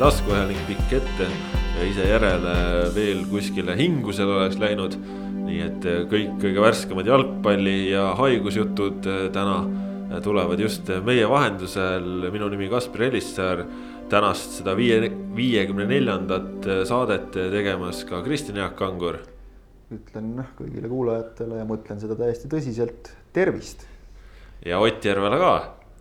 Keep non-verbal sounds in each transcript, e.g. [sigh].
taskuhääling pikk ette ja ise järele veel kuskile hingusele oleks läinud. nii et kõik kõige värskemad jalgpalli ja haigusjutud täna tulevad just meie vahendusel, minu nimi Kaspar Elissaar tänast seda viie, viiekümne neljandat saadet tegemas ka Kristjan Jaak Kangur ütlen kõigile kuulajatele ja mõtlen seda täiesti tõsiselt, tervist. ja Ott Järvela ka.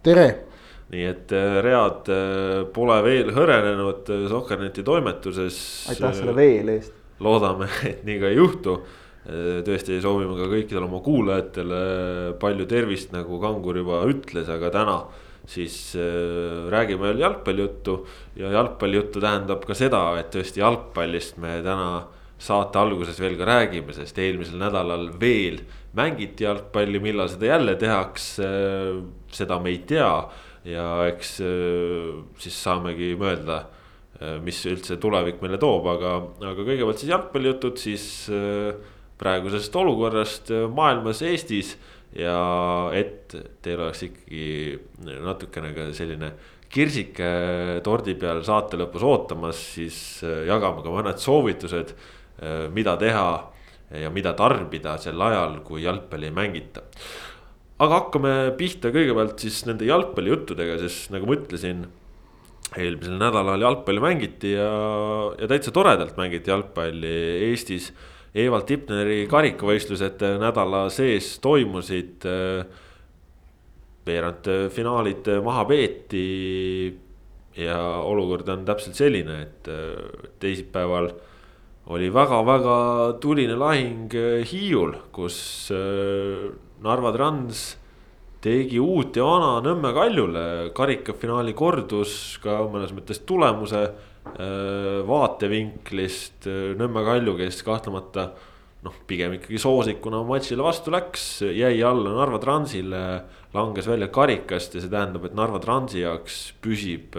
tere. Nii et äh, read äh, pole veel hõrenenud äh, Sokkerneti toimetuses. aitäh selle veel eest. loodame, [laughs] et nii ka ei juhtu. tõesti soovime ka kõikidele oma kuulajatele palju tervist, nagu Kangur juba ütles, aga täna siis räägime veel jalgpallijuttu ja jalgpallijuttu tähendab ka seda, et tõesti jalgpallist me täna saate alguses veel ka räägime, sest eelmisel nädalal veel mängiti jalgpalli, millal seda jälle tehakse, seda me ei tea. Ja eks siis saamegi mõelda, mis üldse tulevik meile toob, aga, aga kõigepealt siis jalgpallijutud siis praegusest olukorrast maailmas, Eestis. ja et teil oleks ikkagi natukene ka selline kirsike tordi peal saate lõpus ootamas, siis jagame ka mõned soovitused Äh, mida teha ja mida tarbida sel ajal, kui jalgpalli ei mängita. Aga hakkame pihta kõigepealt siis nende jalgpallijuttudega, sest nagu ma ütlesin. eelmisel nädalal jalgpalli mängiti ja, ja täitsa toredalt mängiti jalgpalli Eestis. Evald Tipneri karikavõistlused nädala sees toimusid. veerandfinaalid maha peeti ja olukord on täpselt selline, et teisipäeval oli väga-väga tuline lahing Hiiul, kus Narva Trans tegi uut ja vana Nõmme Kaljule karikafinaali kordus ka mõnes mõttes tulemuse äh, vaatevinklist. Nõmme Kalju, kes kahtlemata noh, pigem ikkagi soosikuna matšile vastu läks, jäi alla Narva Transile, langes välja karikast ja see tähendab, et Narva Transi jaoks püsib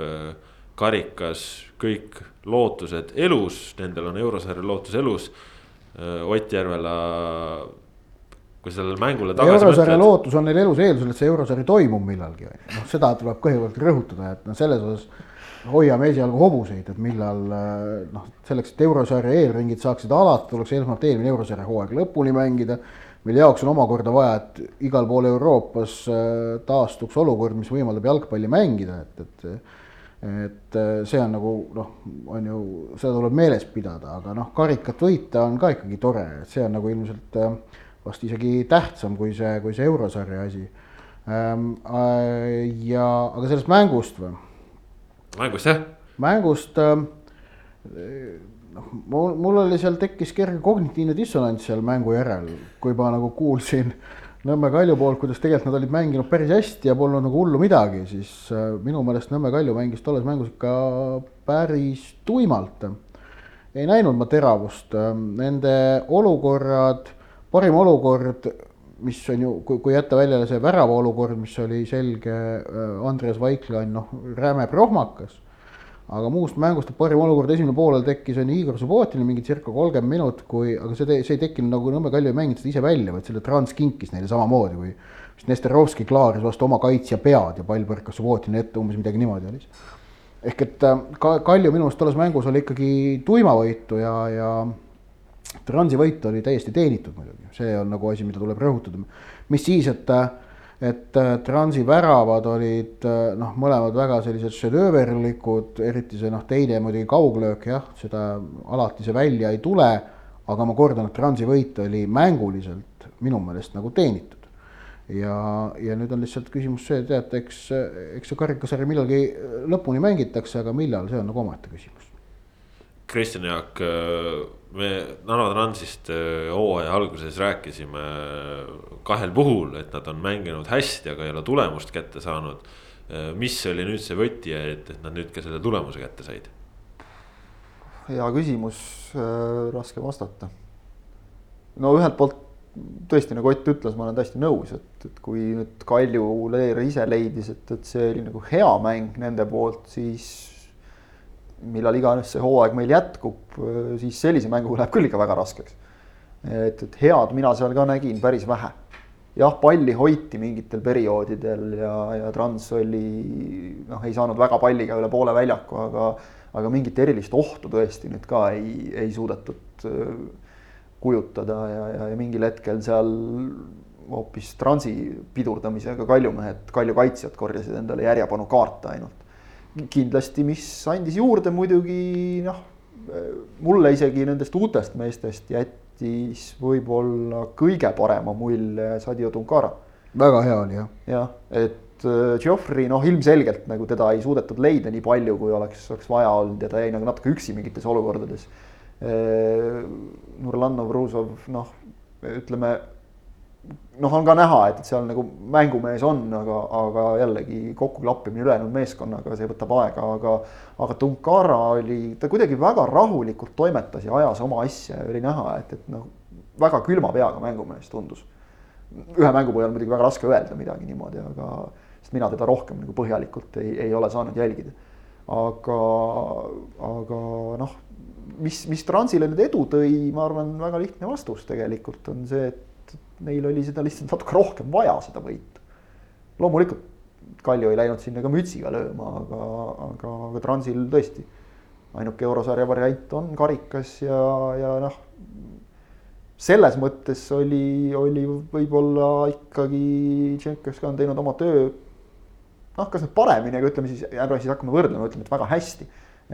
karikas kõik lootused elus, nendel on eurosarja lootus elus. Ott Järvela, kui sellele mängule tagasi eurosarja mõtled... lootus on neil elus eeldusel, et see eurosari toimub millalgi, noh, seda tuleb kõigepealt rõhutada, et noh, selles osas hoiame esialgu hobuseid, et millal noh, selleks, et eurosarja eelringid saaksid alata, tuleks esmalt eelmine eurosarja hooaeg lõpuni mängida. mille jaoks on omakorda vaja, et igal pool Euroopas taastuks olukord, mis võimaldab jalgpalli mängida, et, et et äh, see on nagu noh, on ju, seda tuleb meeles pidada, aga noh, karikat võita on ka ikkagi tore, et see on nagu ilmselt äh, vast isegi tähtsam kui see, kui see eurosarja asi. Ähm, äh, ja, aga sellest mängust või? mängust jah. mängust ähm, noh, mul, mul oli seal tekkis kerge kognitiivne dissonants seal mängu järel, kui ma nagu kuulsin äh, Nõmme Kalju poolt, kuidas tegelikult nad olid mänginud päris hästi ja polnud nagu hullu midagi, siis äh, minu meelest Nõmme Kalju mängis tolles mängus ikka päris tuimalt. ei näinud ma teravust, nende olukorrad, parim olukord, mis on ju, kui, kui jätta välja see värava olukord, mis oli selge, äh, Andreas Vaikla on noh, räme prohmakas aga muust mängust parim olukord esimene poolel tekkis on Igor Subbotinil mingi circa kolmkümmend minut, kui, aga see, see ei tekkinud nagu Nõmme Kalju ei mänginud seda ise välja, vaid selle Trans kinkis neile samamoodi, kui vist Nesterovski klaaris vastu oma kaitsja pead ja pall põrkas Subbotini ette, umbes midagi niimoodi oli. ehk et äh, ka Kalju minu arust tolles mängus oli ikkagi tuimavõitu ja, ja Transi võit oli täiesti teenitud muidugi, see on nagu asi, mida tuleb rõhutada. mis siis, et et äh, Transi väravad olid äh, noh, mõlemad väga sellised šedööverlikud, eriti see noh, teine muidugi kauglöök jah, seda alati see välja ei tule. aga ma kordan, et Transi võit oli mänguliselt minu meelest nagu teenitud. ja, ja nüüd on lihtsalt küsimus see, teate, eks, eks see karikasarja millalgi lõpuni mängitakse, aga millal, see on nagu omaette küsimus. Kristjan Jaak me Narva Transist äh, hooaja alguses rääkisime kahel puhul, et nad on mänginud hästi, aga ei ole tulemust kätte saanud. Äh, mis oli nüüd see võti, et, et nad nüüd ka selle tulemuse kätte said? hea küsimus äh,, raske vastata. no ühelt poolt tõesti, nagu Ott ütles, ma olen täiesti nõus, et, et kui nüüd Kalju Leer ise leidis, et, et see oli nagu hea mäng nende poolt, siis millal iganes see hooaeg meil jätkub, siis sellise mänguga läheb küll ikka väga raskeks. et, et head mina seal ka nägin päris vähe. jah, palli hoiti mingitel perioodidel ja, ja Trans oli noh, ei saanud väga palliga üle poole väljaku, aga, aga mingit erilist ohtu tõesti nüüd ka ei, ei suudetud äh, kujutada ja, ja, ja mingil hetkel seal hoopis Transi pidurdamisega Kaljumehed, Kalju kaitsjad korjasid endale järjepanu kaarte ainult. Kindlasti, mis andis juurde muidugi noh, mulle isegi nendest uutest meestest jättis võib-olla kõige parema mulje Sadio Tunkara. väga hea oli jah. jah, et äh, Geoffrey noh, ilmselgelt nagu teda ei suudetud leida nii palju, kui oleks, oleks vaja olnud ja ta jäi nagu natuke üksi mingites olukordades. Äh, Nurlanov, Ruzov, noh, ütleme noh, on ka näha, et, et seal nagu mängumees on, aga, aga jällegi kokkuklappimine ülejäänud meeskonnaga, see võtab aega, aga. aga Tunkara oli, ta kuidagi väga rahulikult toimetas ja ajas oma asja ja oli näha, et, et noh, väga külma peaga mängumees tundus. ühe mängu põhjal muidugi väga raske öelda midagi niimoodi, aga, sest mina teda rohkem nagu põhjalikult ei, ei ole saanud jälgida. aga, aga noh, mis, mis Transile nüüd edu tõi, ma arvan, väga lihtne vastus tegelikult on see, et neil oli seda lihtsalt natuke rohkem vaja, seda võitu. loomulikult Kalju ei läinud sinna ka mütsiga lööma, aga, aga, aga Transil tõesti ainuke eurosarja variant on karikas ja, ja noh, selles mõttes oli, oli võib-olla ikkagi Tšenkovski on teinud oma töö noh, kas nüüd paremini, aga ütleme siis, ärme siis hakkame võrdlema, ütleme, et väga hästi.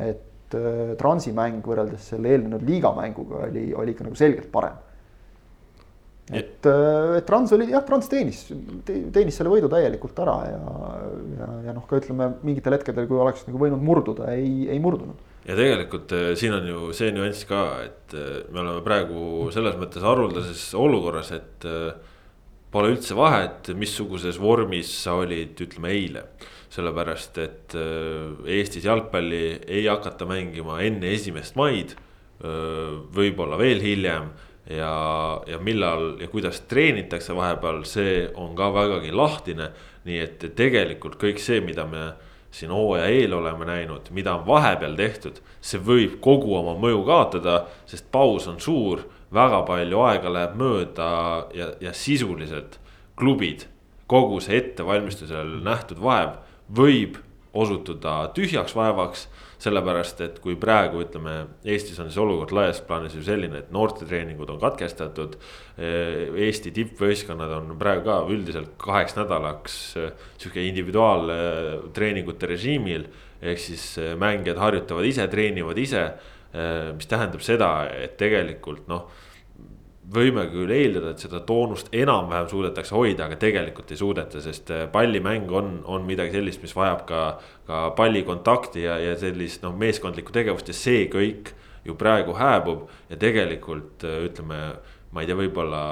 et äh, Transi mäng võrreldes selle eelnenud liiga mänguga oli, oli ikka nagu selgelt parem et, äh, et Trans oli jah, Trans teenis, teenis selle võidu täielikult ära ja, ja, ja noh, ka ütleme mingitel hetkedel, kui oleks nagu võinud murduda, ei, ei murdunud. ja tegelikult äh, siin on ju see nüanss ka, et äh, me oleme praegu selles mõttes haruldases olukorras, et pole üldse vahet, missuguses vormis sa olid, ütleme eile. sellepärast, et Eestis jalgpalli ei hakata mängima enne esimest maid, võib-olla veel hiljem ja, ja millal ja kuidas treenitakse vahepeal, see on ka vägagi lahtine. nii et tegelikult kõik see, mida me siin hooaja eel oleme näinud, mida on vahepeal tehtud, see võib kogu oma mõju kaotada, sest paus on suur, väga palju aega läheb mööda ja, ja sisuliselt klubid, kogu see ettevalmistusel nähtud vaev võib osutuda tühjaks vaevaks sellepärast, et kui praegu ütleme, Eestis on see olukord laias plaanis ju selline, et noortetreeningud on katkestatud. Eesti tippvõistkonnad on praegu ka üldiselt kaheks nädalaks sihuke individuaaltreeningute režiimil. ehk siis mängijad harjutavad ise, treenivad ise, mis tähendab seda, et tegelikult noh võime küll eeldada, et seda toonust enam-vähem suudetakse hoida, aga tegelikult ei suudeta, sest äh, pallimäng on, on midagi sellist, mis vajab ka, ka pallikontakti ja, ja sellist noh, meeskondlikku tegevust ja see kõik ju praegu hääbub. ja tegelikult äh, ütleme, ma ei tea, võib-olla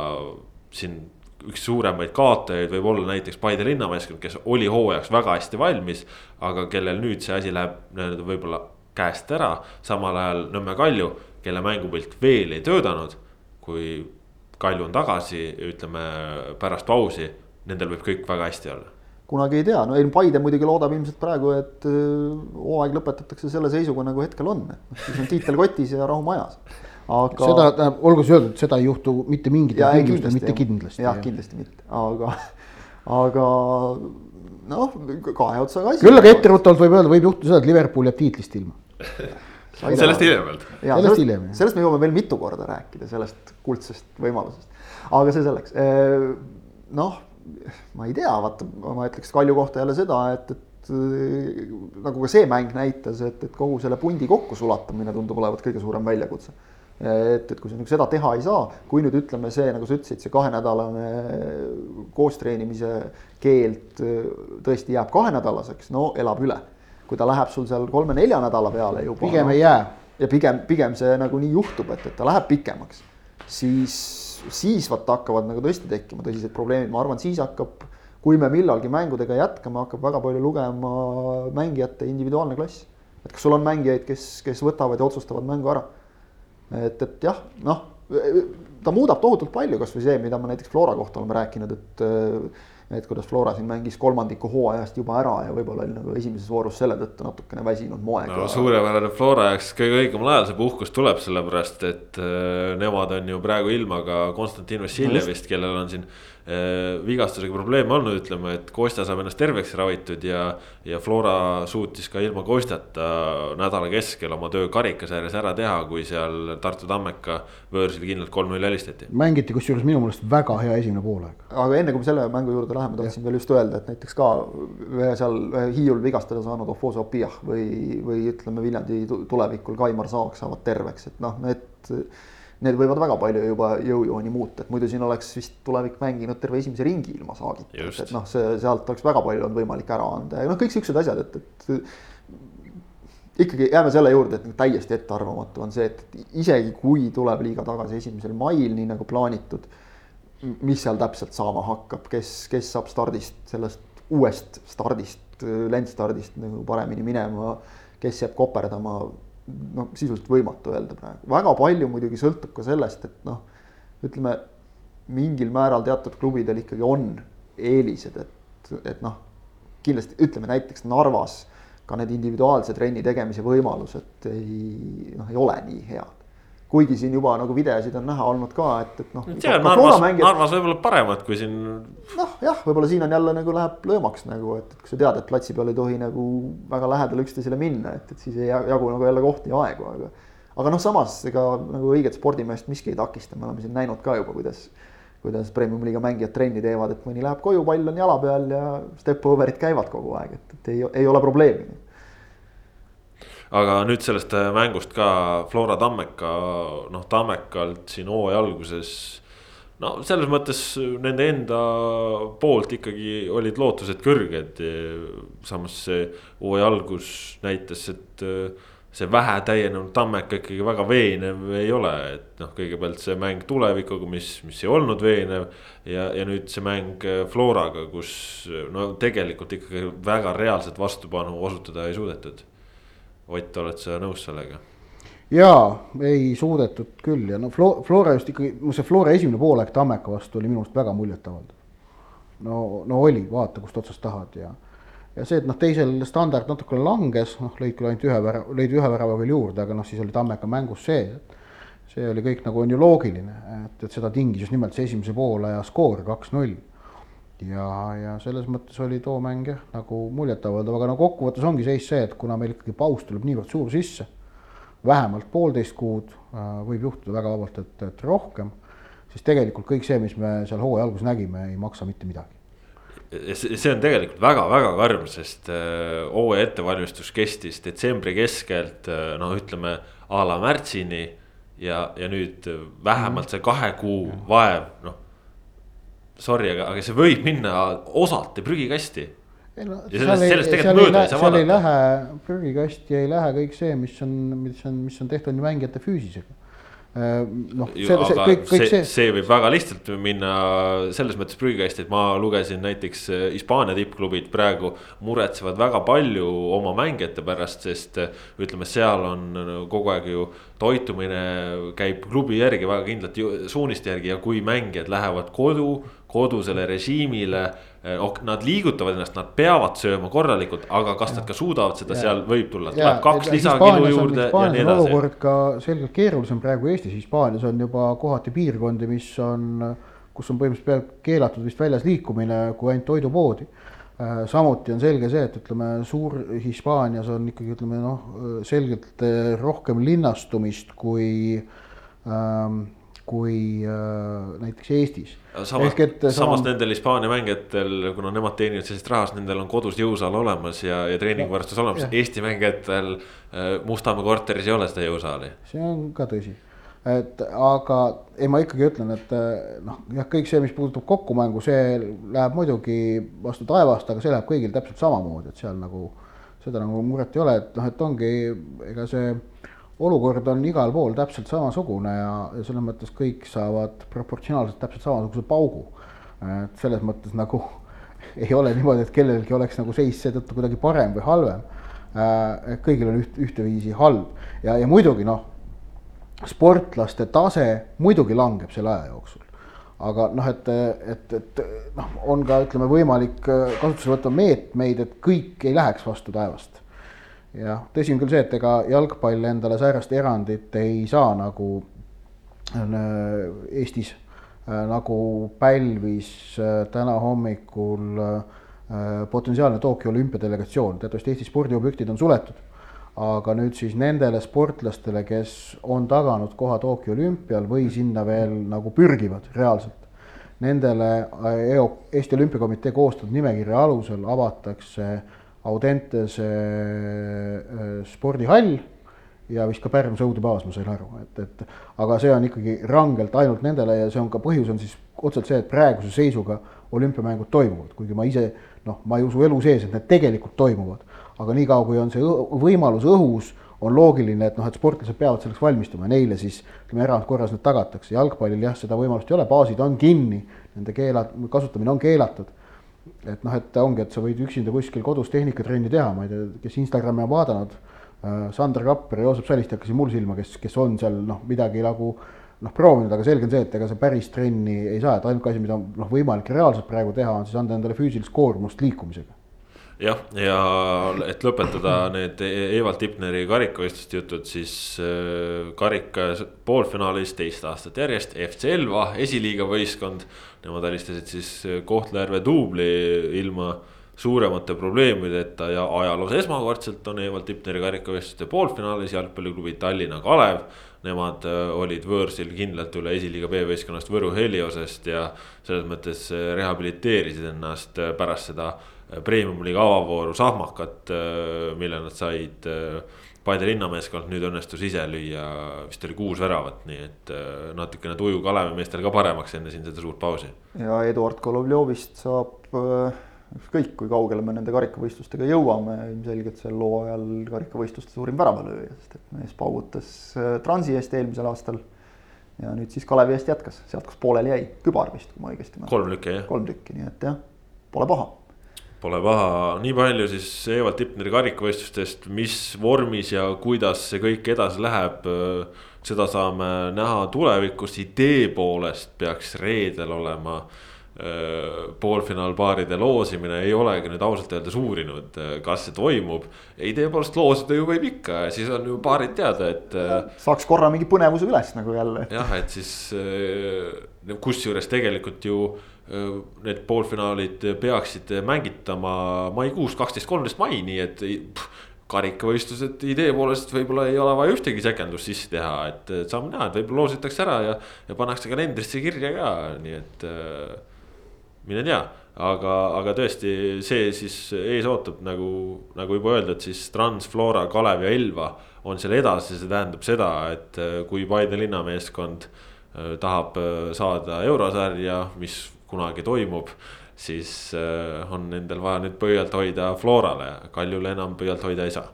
siin üks suuremaid kaotajaid võib olla näiteks Paide linnameeskond, kes oli hooajaks väga hästi valmis. aga kellel nüüd see asi läheb nii-öelda võib-olla käest ära, samal ajal Nõmme Kalju, kelle mängupilt veel ei töötanud kui Kalju on tagasi, ütleme pärast pausi, nendel võib kõik väga hästi olla kunagi ei tea, no ei Paide muidugi loodab ilmselt praegu, et äh, hooaeg lõpetatakse selle seisuga, nagu hetkel on, et siis on tiitel kotis ja rahu majas. aga. seda tähendab, olgu siis öeldud, seda ei juhtu mitte mingitel tingimustel, mitte kindlasti. jah, kindlasti mitte, aga, aga noh, kahe otsaga asi. küll aga etteruttavalt võib öelda, võib juhtuda seda, et Liverpool jääb tiitlist ilma [laughs] sellest hiljemalt. sellest hiljem. sellest me jõuame veel mitu korda rääkida, sellest kuldsest võimalusest. aga see selleks. noh, ma ei tea, vaata, ma ütleks Kalju kohta jälle seda, et, et nagu ka see mäng näitas, et, et kogu selle pundi kokkusulatamine tundub olevat kõige suurem väljakutse. et, et kui sa nagu seda teha ei saa, kui nüüd ütleme see, nagu sa ütlesid, see kahenädalane koostreenimise keeld tõesti jääb kahenädalaseks, no elab üle kui ta läheb sul seal kolme-nelja nädala peale juba. pigem ei jää. ja pigem, pigem see nagu nii juhtub, et, et ta läheb pikemaks, siis, siis vaat hakkavad nagu tõesti tekkima tõsised probleemid, ma arvan, siis hakkab, kui me millalgi mängudega jätkame, hakkab väga palju lugema mängijate individuaalne klass. et kas sul on mängijaid, kes, kes võtavad ja otsustavad mängu ära. et, et jah, noh, ta muudab tohutult palju, kasvõi see, mida me näiteks Flora kohta oleme rääkinud, et et kuidas Flora siin mängis kolmandiku hooajast juba ära ja võib-olla oli nagu esimeses voorus selle tõttu natukene väsinud moega no,. suurepärane Flora jaoks kõige õigemal ajal see puhkus tuleb, sellepärast et äh, nemad on ju praegu ilma ka Konstantin Vassiljevist, kellel on siin vigastusega probleeme olnud, ütleme, et Kostja saab ennast terveks ravitud ja. ja Flora suutis ka ilma Kostjata nädala keskel oma töö karikasarjas ära teha, kui seal Tartu Tammeka võõrsil kindlalt kolm-null helistati. mängiti kusjuures minu meelest väga hea esimene poolaeg. aga enne kui me selle mängu juurde läheme, tahtsin veel just öelda, et näiteks ka ühe seal Hiiul vigastada saanud Ofoso Opiah või, või ütleme, Viljandi tulevikul Kaimar Saag saavad terveks, et noh, need need võivad väga palju juba jõujooni muuta, et muidu siin oleks vist tulevik mänginud terve esimese ringi ilma saagita, et noh, see sealt oleks väga palju olnud võimalik ära anda ja noh, kõik siuksed asjad, et, et ikkagi jääme selle juurde, et täiesti ettearvamatu on see, et isegi kui tuleb liiga tagasi esimesel mail, nii nagu plaanitud. mis seal täpselt saama hakkab, kes, kes saab stardist, sellest uuest stardist, lendstardist nagu paremini minema, kes jääb koperdama. Noh, sisuliselt võimatu öelda praegu, väga palju muidugi sõltub ka sellest, et noh, ütleme mingil määral teatud klubidel ikkagi on eelised, et, et noh, kindlasti ütleme näiteks Narvas ka need individuaalse trenni tegemise võimalused ei noh, ei ole nii head. Kuigi siin juba nagu videosid on näha olnud ka, et, et noh. Narvas, mängijad... Narvas võib-olla paremad kui siin. noh, jah, võib-olla siin on jälle nagu läheb löömaks nagu, et, et kui sa tead, et platsi peal ei tohi nagu väga lähedale üksteisele minna, et, et siis ei jagu nagu jälle kohti ja aegu, aga. aga noh, samas ega nagu õiget spordimeest miski ei takista, me oleme siin näinud ka juba, kuidas kuidas premium-liiga mängijad trenni teevad, et mõni läheb koju, pall on jala peal ja step over'id käivad kogu aeg, et, et ei, ei ole probleemi. Aga nüüd sellest äh, mängust ka Flora Tammeka, noh Tammekalt siin hooaja alguses. no selles mõttes nende enda poolt ikkagi olid lootused kõrged. samas see hooaja algus näitas, et äh, see vähe täienenud Tammeka ikkagi väga veenev ei ole, et noh, kõigepealt see mäng tulevikuga, mis, mis ei olnud veenev. ja, ja nüüd see mäng Floraga, kus no tegelikult ikkagi väga reaalset vastupanu osutada ei suudetud. Ott, oled sa nõus sellega? jaa, ei suudetud küll ja no Flo-, Flora just ikkagi, see Flora esimene poolaeg Tammeka vastu oli minu arust väga muljetavaldav. no, no oli, vaata kust otsast tahad ja ja see, et noh, teisel standard natukene langes, noh, lõid küll ainult ühe värava, lõid ühe värava veel juurde, aga noh, siis oli Tammeka mängus see, see oli kõik nagu on ju loogiline, et, et seda tingis just nimelt see esimese poolaja skoor kaks-null. Ja, ja selles mõttes oli too mäng jah, nagu muljetavaldav, aga no kokkuvõttes ongi seis see, et kuna meil ikkagi paus tuleb niivõrd suur sisse, vähemalt poolteist kuud, äh, võib juhtuda väga vabalt, et, et rohkem, siis tegelikult kõik see, mis me seal hooaja alguses nägime, ei maksa mitte midagi see on tegelikult väga-väga karm, sest äh, hooaja ettevalmistus kestis detsembri keskelt äh, no ütleme a la märtsini. ja, ja nüüd vähemalt see kahe kuu vaev, noh. Sorry, aga, aga see võib minna osati prügikasti. no sellest, sellest tegelikult mööda ei saa vaadata. seal ei lähe prügikasti ei lähe kõik see, mis on, mis on, mis on tehtud mängijate füüsisega noh, see, see, kõik, kõik see, see võib väga lihtsalt minna selles mõttes prügikasti, et ma lugesin näiteks äh, Hispaania tippklubid praegu muretsevad väga palju oma mängijate pärast, sest äh, ütleme, seal on kogu aeg ju toitumine käib klubi järgi väga kindlalt suuniste järgi ja kui mängijad lähevad kodu, kodusele režiimile nad liigutavad ennast, nad peavad sööma korralikult, aga kas nad ka suudavad seda, seal võib tulla, tuleb kaks lisakilu juurde ja nii edasi. olukord ka selgelt keerulisem praegu Eestis, Hispaanias on juba kohati piirkondi, mis on, kus on põhimõtteliselt keelatud vist väljas liikumine kui ainult toidupoodi. Äh, samuti on selge see, et ütleme, suur Hispaanias on ikkagi ütleme noh, selgelt äh, rohkem linnastumist kui ähm, kui äh, näiteks Eestis. samas, samas sama... nendel Hispaania mängijatel, kuna nemad teenivad sellist raha, siis nendel on kodus jõusaal olemas ja, ja treeningvarustus olemas. Eesti mängijatel äh, Mustamäe korteris ei ole seda jõusaali. see on ka tõsi, et aga ei, ma ikkagi ütlen, et äh, noh, jah, kõik see, mis puudutab kokkumängu, see läheb muidugi vastu taevast, aga see läheb kõigil täpselt samamoodi, et seal nagu seda nagu muret ei ole, et noh, et ongi, ega see olukord on igal pool täpselt samasugune ja, ja selles mõttes kõik saavad proportsionaalselt täpselt samasuguse paugu. et selles mõttes nagu [laughs] ei ole niimoodi, et kellelgi oleks nagu seis seetõttu kuidagi parem või halvem. Äh, kõigil on üht, ühteviisi halb ja, ja muidugi noh, sportlaste tase muidugi langeb selle aja jooksul. aga noh, et, et, et noh, on ka ütleme võimalik kasutusele võtta meetmeid, et kõik ei läheks vastu taevast. Jah, tõsi on küll see, et ega jalgpall endale säärast erandit ei saa nagu Eestis nagu pälvis täna hommikul potentsiaalne Tokyo olümpiadelegatsioon, teatavasti Eesti spordiobjektid on suletud. Aga nüüd siis nendele sportlastele, kes on taganud koha Tokyo olümpial või sinna veel nagu pürgivad reaalselt, nendele EO, Eesti Olümpiakomitee koostatud nimekirja alusel avatakse Audentese äh, spordihall ja vist ka Pärnu sõudebaas, ma sain aru, et, et aga see on ikkagi rangelt ainult nendele ja see on ka põhjus on siis otseselt see, et praeguse seisuga olümpiamängud toimuvad, kuigi ma ise noh, ma ei usu elu sees, et need tegelikult toimuvad aga niikaua, kui on see võimalus õhus, on loogiline, et noh, et sportlased peavad selleks valmistuma, neile siis ütleme erandkorras need tagatakse, jalgpallil jah, seda võimalust ei ole, baasid on kinni, nende keela, kasutamine on keelatud. Et noh, et ongi, et sa võid üksinda kuskil kodus tehnikatrenni teha, ma ei tea, kes Instagrami on vaadanud äh,, Sander Kapper ja Joosep Salist hakkasid mul silma, kes, kes on seal noh, midagi nagu noh, proovinud, aga selge on see, et ega sa päris trenni ei saa, et ainuke asi, mida on noh, võimalik reaalselt praegu teha, on siis anda endale füüsilist koormust liikumisega jah, ja et lõpetada need Evald Tipneri karikavõistluste jutud, siis äh, karika poolfinaalis teist aastat järjest FC Elva esiliiga võistkond. Nemad alistasid siis äh, Kohtla-Järve duubli ilma suuremate probleemideta ja ajaloos esmakordselt on Evald Tipneri karikavõistluste poolfinaalis jalgpalliklubi Tallinna Kalev. Nemad äh, olid võõrsil kindlalt üle esiliiga B-võistkonnast Võru Heliosest ja selles mõttes rehabiliteerisid ennast pärast seda premium-liiga avavooru sahmakat, äh, mille nad said äh, Paide linnameeskond, nüüd õnnestus ise lüüa, vist oli kuus väravat, nii et äh, natukene tuju Kalevi meestel ka paremaks enne siin seda suurt pausi. ja Eduard Golovjovist saab ükskõik, kui kaugele me nende karikavõistlustega jõuame, ilmselgelt sel hooajal karikavõistluste suurim väravalööja, sest et mees paugutas Transi eest eelmisel aastal. ja nüüd siis Kalevi eest jätkas, sealt, kus pooleli jäi, Kübar vist, kui ma õigesti mäletan. kolm tükki jah. kolm tükki, nii et jah, pole paha Pole paha, nii palju siis Evald Tipneri karikavõistlustest, mis vormis ja kuidas see kõik edasi läheb. seda saame näha tulevikus, idee poolest peaks reedel olema poolfinaalpaaride loosimine ei olegi nüüd ausalt öeldes uurinud, kas see toimub. idee poolest loosida ju võib ikka siis on ju paarid teada, et. saaks korra mingi põnevuse üles nagu jälle. jah, et siis kusjuures tegelikult ju need poolfinaalid peaksid mängitama maikuus, kaksteist, kolmteist mai, nii et pff, karikavõistlused idee poolest võib-olla ei ole vaja ühtegi sekendust sisse teha, et saame näha, et võib-olla loositakse ära ja, ja pannakse kalendrisse kirja ka, nii et äh, mine tea. aga, aga tõesti, see siis ees ootab nagu, nagu juba öeldud, siis Transflora, Kalev ja Elva on seal edasi, see tähendab seda, et kui Paide linnameeskond tahab saada eurosarja, mis kunagi toimub. siis äh, on nendel vaja nüüd pöialt hoida Florale, Kaljule enam pöialt hoida ei saa.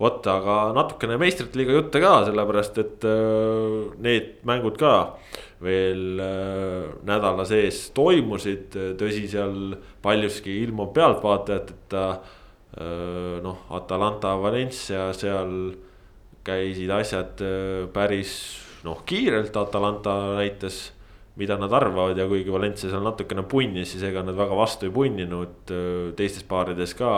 vot, aga natukene meistrite liiga jutte ka, sellepärast et äh, need mängud ka veel äh, nädala sees toimusid, tõsi, seal paljuski ilma pealtvaatajateta. noh, Atalanta, Valencia, seal käisid asjad päris noh, kiirelt, Atalanta näitas mida nad arvavad ja kuigi Valencia seal natukene punnis, siis ega nad väga vastu ei punninud teistes paarides ka.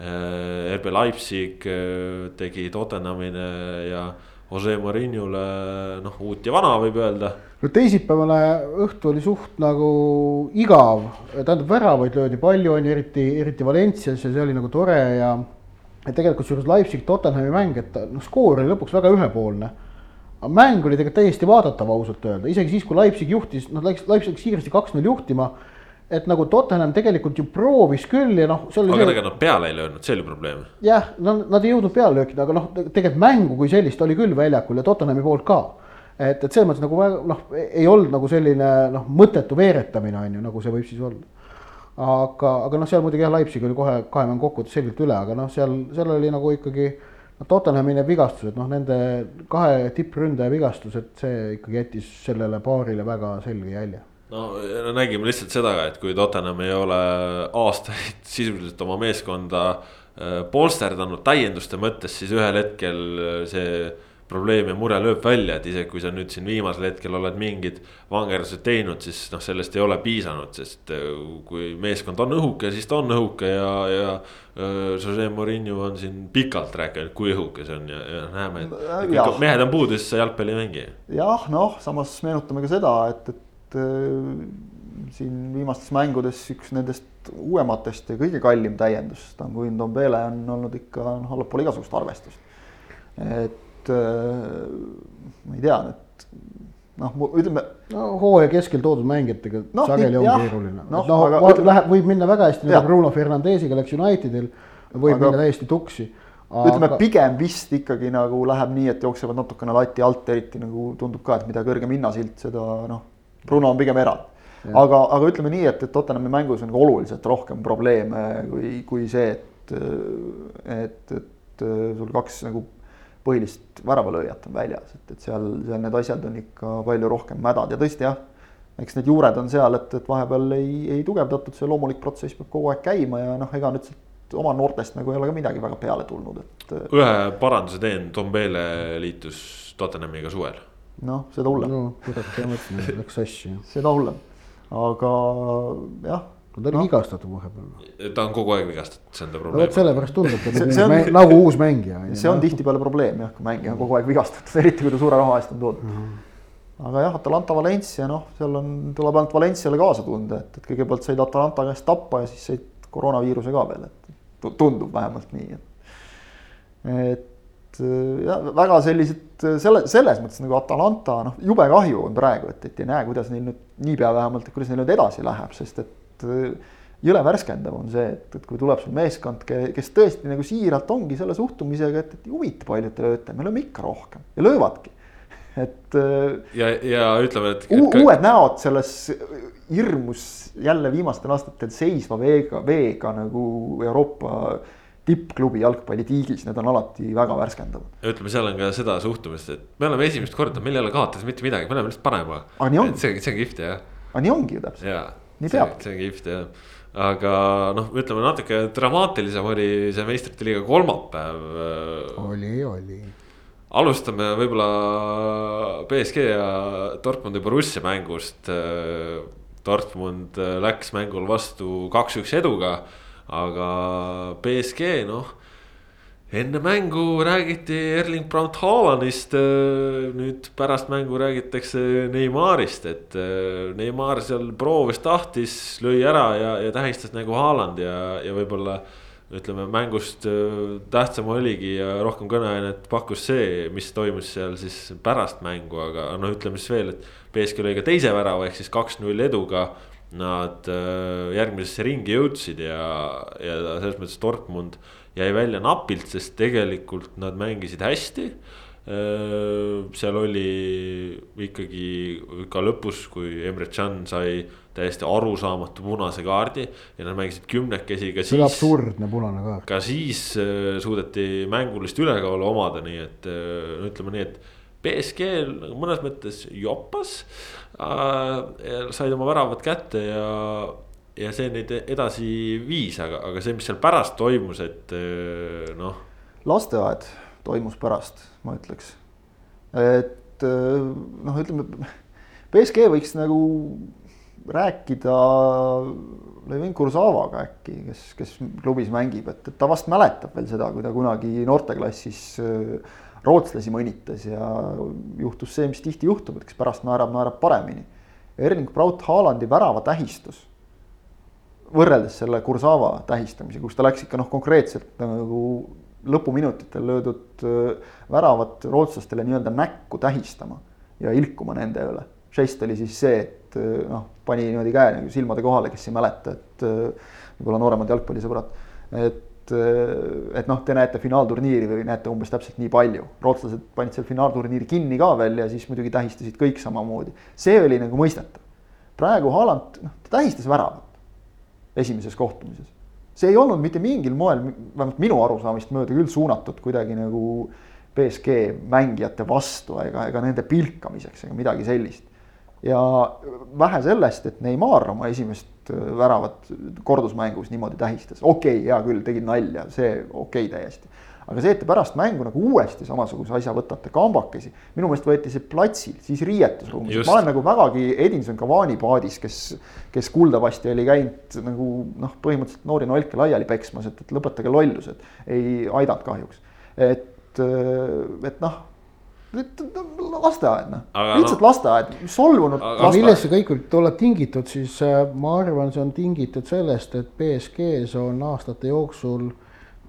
Äh, RB Leipzig äh, tegi Tottenhamile ja Jose Mourinho'le noh, uut ja vana võib öelda. no teisipäevane õhtu oli suht nagu igav, tähendab väravaid löödi palju, on ju, eriti, eriti Valencias ja see oli nagu tore ja. et tegelikult kusjuures Leipzig Tottenhami mäng, et noh, skoor oli lõpuks väga ühepoolne aga mäng oli tegelikult täiesti vaadatav ausalt öelda, isegi siis, kui Leipzig juhtis, noh, Leipzig läks kiiresti kaks-null juhtima. et nagu Tottenham tegelikult ju proovis küll ja noh. aga ega nad peale ei löönud, see oli probleem. jah, no nad ei jõudnud peale löökida, aga noh, tegelikult mängu kui sellist oli küll väljakul ja Tottenhami poolt ka. et, et selles mõttes nagu noh, ei olnud nagu selline noh, mõttetu veeretamine on ju, nagu see võib siis olla aga, aga noh, seal muidugi jah, Leipzig oli kohe kahe mängu kokkuvõttes selgelt üle, aga noh, seal, seal oli nagu ikkagi no Tottenhami need vigastused, noh, nende kahe tippründaja vigastused, see ikkagi jättis sellele paarile väga selge jälje. No nägime lihtsalt seda, et kui Tottenham ei ole aastaid [laughs] sisuliselt oma meeskonda äh, polsterdanud täienduste mõttes, siis ühel hetkel äh, see probleem ja mure lööb välja, et isegi kui sa nüüd siin viimasel hetkel oled mingid vangerdused teinud, siis noh, sellest ei ole piisanud, sest äh, kui meeskond on õhuke, siis ta on õhuke ja, ja. Jose Murillo on siin pikalt rääkinud, kui õhuke see on ja, ja näeme, et, et kui mehed on puudu, siis sa jalgpalli ei mängi. jah, noh, samas meenutame ka seda, et, et äh, siin viimastes mängudes üks nendest uuematest ja kõige kallim täiendus, Tanguin Dombele on olnud ikka noh, allapoole igasugust arvestust. et et äh, ma ei tea nüüd noh, ütleme. no hooaja keskel toodud mängijatega no, sageli on jah, keeruline no,. noh, aga läheb, võib minna väga hästi, nagu Bruno Fernandesiga läks Unitedil, võib aga, minna täiesti tuksi. Aga... ütleme pigem vist ikkagi nagu läheb nii, et jooksevad natukene lati alt, eriti nagu tundub ka, et mida kõrgem hinnasilt, seda noh, Bruno on pigem erand. aga, aga ütleme nii, et, et Tottenhami mängus on nagu oluliselt rohkem probleeme kui, kui see, et, et, et sul kaks nagu põhilist väravalööjat on väljas, et, et seal, seal need asjad on ikka palju rohkem mädad ja tõesti jah, eks need juured on seal, et, et vahepeal ei, ei tugevdatud, see loomulik protsess peab kogu aeg käima ja noh, ega nüüd sealt oma noortest nagu ei ole ka midagi väga peale tulnud, et. ühe paranduse teen, Tombele liitus Tottenhamiga suvel. noh, seda hullem. no kurat, ma mõtlesin, et läks sassi. seda hullem, aga jah ta oli no. vigastatud vahepeal. ta on kogu aeg vigastatud, see on ta probleem. vot sellepärast tundub ta [laughs] nagu, on, mäng, nagu uus mängija. see on tihtipeale probleem jah, kui mängija on kogu aeg vigastatud, [laughs] eriti kui ta suure raha eest on toodud mm. -hmm. aga jah, Atalanta Valencia, noh, seal on, tuleb ainult Valenciale kaasa tunda, et, et kõigepealt said Atalanta käest tappa ja siis said koroonaviiruse ka veel, et tundub vähemalt nii, et. et ja väga sellised selle, selles mõttes nagu Atalanta, noh, jube kahju on praegu, et, et ei näe, kuidas neil nüüd niipea vähemalt, et kuidas neil nüüd edasi läheb, sest et et äh, jõle värskendav on see, et, et kui tuleb sul meeskond, kes tõesti nagu siiralt ongi selle suhtumisega, et, et ei huvita, palju te lööte, me lööme ikka rohkem ja löövadki. et. Äh, ja, ja ütleme, et, et. uued näod selles hirmus jälle viimastel aastatel seisva veega, veega nagu Euroopa tippklubi jalgpallitiigis, need on alati väga värskendavad. ja ütleme, seal on ka seda suhtumist, et me oleme esimest korda, meil ei ole kaotatud mitte midagi, me oleme lihtsalt parema. see, see on kihvt jah. aga nii ongi ju täpselt nii peab. see on kihvt jah, aga noh, ütleme natuke dramaatilisem oli see meistrite liiga kolmapäev. oli, oli. alustame võib-olla BSG ja Dortmundi Borussia mängust. Dortmund läks mängul vastu kaks-üks eduga, aga BSG noh enne mängu räägiti Erling Braut Haalandist, äh, nüüd pärast mängu räägitakse Neymarist, et äh, Neymar seal proovis, tahtis, lõi ära ja, ja tähistas nagu Haaland ja, ja võib-olla. ütleme mängust äh, tähtsam oligi ja rohkem kõneainet pakkus see, mis toimus seal siis pärast mängu, aga noh, ütleme siis veel, et. BSK lõi ka teise värava ehk siis kaks-null eduga nad järgmisesse ringi jõudsid ja, ja selles mõttes Dortmund jäi välja napilt, sest tegelikult nad mängisid hästi. seal oli ikkagi ka lõpus, kui Emre Can sai täiesti arusaamatu punase kaardi ja nad mängisid kümnekesi ka siis. see oli absurdne punane kaart. ka siis suudeti mängulist ülekaalu omada, nii et ütleme nii, et BSG nagu mõnes mõttes jopas äh,. said oma väravad kätte ja ja see neid edasi viis, aga, aga see, mis seal pärast toimus, et eh, noh. lasteaed toimus pärast, ma ütleks. et eh, noh, ütleme BSG võiks nagu rääkida Levin Kursavaga äkki, kes, kes klubis mängib, et, et ta vast mäletab veel seda, kui ta kunagi noorteklassis eh, rootslasi mõnitas ja juhtus see, mis tihti juhtub, et kes pärast naerab, naerab paremini. Erling Braut Haalandi värava tähistus võrreldes selle Kursava tähistamisega, kus ta läks ikka noh, konkreetselt nagu lõpuminutitel löödud äh, väravat rootslastele nii-öelda näkku tähistama ja ilkuma nende üle. žest oli siis see, et äh, noh, pani niimoodi käe nagu silmade kohale, kes ei mäleta, et äh, võib-olla nooremad jalgpallisõbrad, et et noh, te näete finaalturniiri või näete umbes täpselt nii palju. rootslased panid seal finaalturniiri kinni ka veel ja siis muidugi tähistasid kõik samamoodi. see oli nagu mõistetav. praegu Haaland, noh, ta tähistas väravat esimeses kohtumises. see ei olnud mitte mingil moel, vähemalt minu arusaamist mööda küll suunatud kuidagi nagu BSG mängijate vastu ega, ega nende pilkamiseks ega midagi sellist. ja vähe sellest, et Neimar oma esimest äh, väravat kordusmängus niimoodi tähistas, okei okay,, hea küll, tegid nalja, see okei okay, täiesti. Aga see, et te pärast mängu nagu uuesti samasuguse asja võtate kambakesi, minu meelest võeti see platsil, siis riietusruumis, ma olen nagu vägagi Edinson Cavani paadis, kes, kes kuuldavasti oli käinud nagu noh, põhimõtteliselt noori nolke laiali peksmas, et, et lõpetage lollused. ei aidanud kahjuks, et, et noh lasteaed noh, lihtsalt no, lasteaed, solvunud. aga millest see kõik võib olla tingitud, siis äh, ma arvan, see on tingitud sellest, et BSG-s on aastate jooksul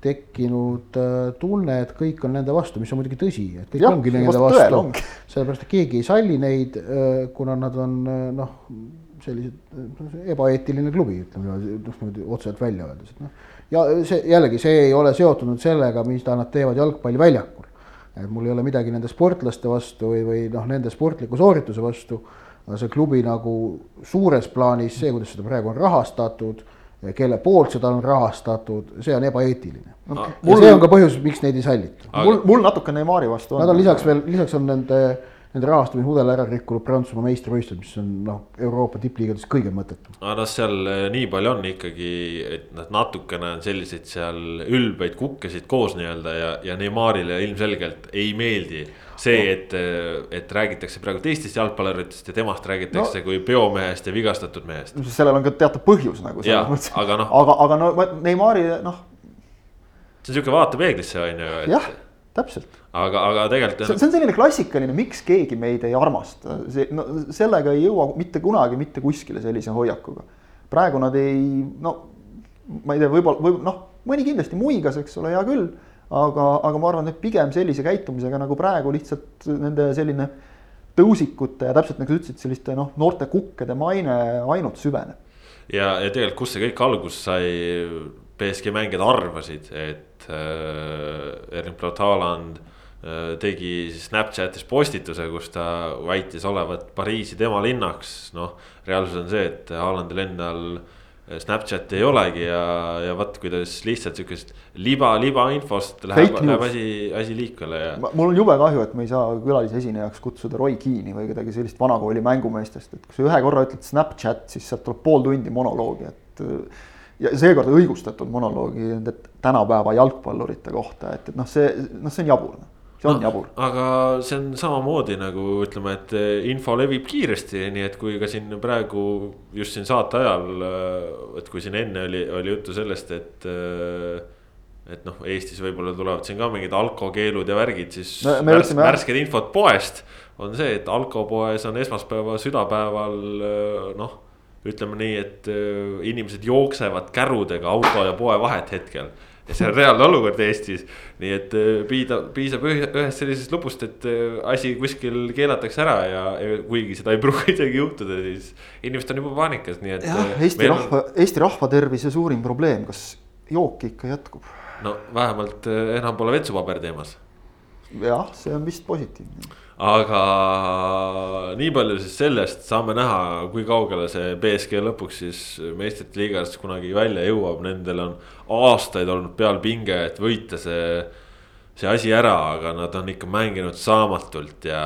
tekkinud äh, tunne, et kõik on nende vastu, mis on muidugi tõsi, et kõik ja, ongi nende vastu. [laughs] sellepärast, et keegi ei salli neid, äh, kuna nad on noh, sellised ebaeetiline klubi, ütleme noh niimoodi otseselt välja öeldes, et noh. ja see jällegi, see ei ole seotud nüüd sellega, mida nad teevad jalgpalliväljakul et mul ei ole midagi nende sportlaste vastu või, või noh, nende sportliku soorituse vastu, aga see klubi nagu suures plaanis, see, kuidas seda praegu on rahastatud, kelle poolt seda on rahastatud, see on ebaeetiline no,. ja mul... see on ka põhjus, miks neid ei sallita. mul, mul natuke Neimari vastu on. Nad on lisaks veel, lisaks on nende nende rahastamismudel ära rikkunud Prantsusmaa meistrivõistlused, mis on noh, Euroopa tippliigades kõige mõttetum. aga noh, seal eh, nii palju on ikkagi, et nad natukene on selliseid seal ülbeid kukkesid koos nii-öelda ja, ja Neymarile ilmselgelt ei meeldi see, et, eh, et räägitakse praegu teistest jalgpalluritest ja temast räägitakse no, kui peomehest ja vigastatud mehest. sellel on ka teatud põhjus nagu selles mõttes. aga noh. aga, aga no Neimari noh. see on sihuke vaate peeglisse on ju, et. Täpselt. aga, aga tegelikult. see on selline klassikaline, miks keegi meid ei armasta, see no sellega ei jõua mitte kunagi mitte kuskile sellise hoiakuga. praegu nad ei, no ma ei tea, võib-olla või noh, mõni kindlasti muigas, eks ole, hea küll. aga, aga ma arvan, et pigem sellise käitumisega nagu praegu lihtsalt nende selline tõusikute ja täpselt nagu sa ütlesid, selliste noh, noorte kukkede maine ainult süveneb. ja, ja tegelikult, kust see kõik alguse sai, BSG mängijad arvasid, et äh, Erling Braut Haaland äh, tegi Snapchatis postituse, kus ta väitis olevat Pariisi tema linnaks, noh. reaalsus on see, et Haalandil endal äh, Snapchati ei olegi ja, ja vot kuidas lihtsalt sihukest liba, libainfost läheb, läheb asi, asi liikvele ja. mul on jube kahju, et me ei saa külalisesinejaks kutsuda Roy Keane'i või kedagi sellist vanakooli mängumeestest, et kui sa ühe korra ütled Snapchat, siis sealt tuleb pool tundi monoloogi, et ja seekord õigustatud monoloogi nende tänapäeva jalgpallurite kohta, et, et noh, see, noh, see on jabur see on no, jabur. aga see on samamoodi nagu ütleme, et info levib kiiresti, nii et kui ka siin praegu just siin saate ajal, et kui siin enne oli, oli juttu sellest, et. et noh, Eestis võib-olla tulevad siin ka mingid alkokeelud ja värgid, siis no, värs, värsked infot poest on see, et alkopoes on esmaspäeva südapäeval noh ütleme nii, et äh, inimesed jooksevad kärudega auto ja poe vahet hetkel. ja see on reaalne olukord Eestis, nii et äh, piisab, piisab ühest sellisest lubust, et äh, asi kuskil keelatakse ära ja, ja kuigi seda ei pruugi [laughs] isegi juhtuda, siis inimesed on juba paanikas, nii et. jah, Eesti rahva on..., Eesti rahva tervise suurim probleem, kas jooki ikka jätkub? no vähemalt enam pole vetsupaber teemas. jah, see on vist positiivne aga nii palju siis sellest, saame näha, kui kaugele see BSG lõpuks siis meistrite liigas kunagi välja jõuab, nendel on aastaid olnud peal pinge, et võita see. see asi ära, aga nad on ikka mänginud saamatult ja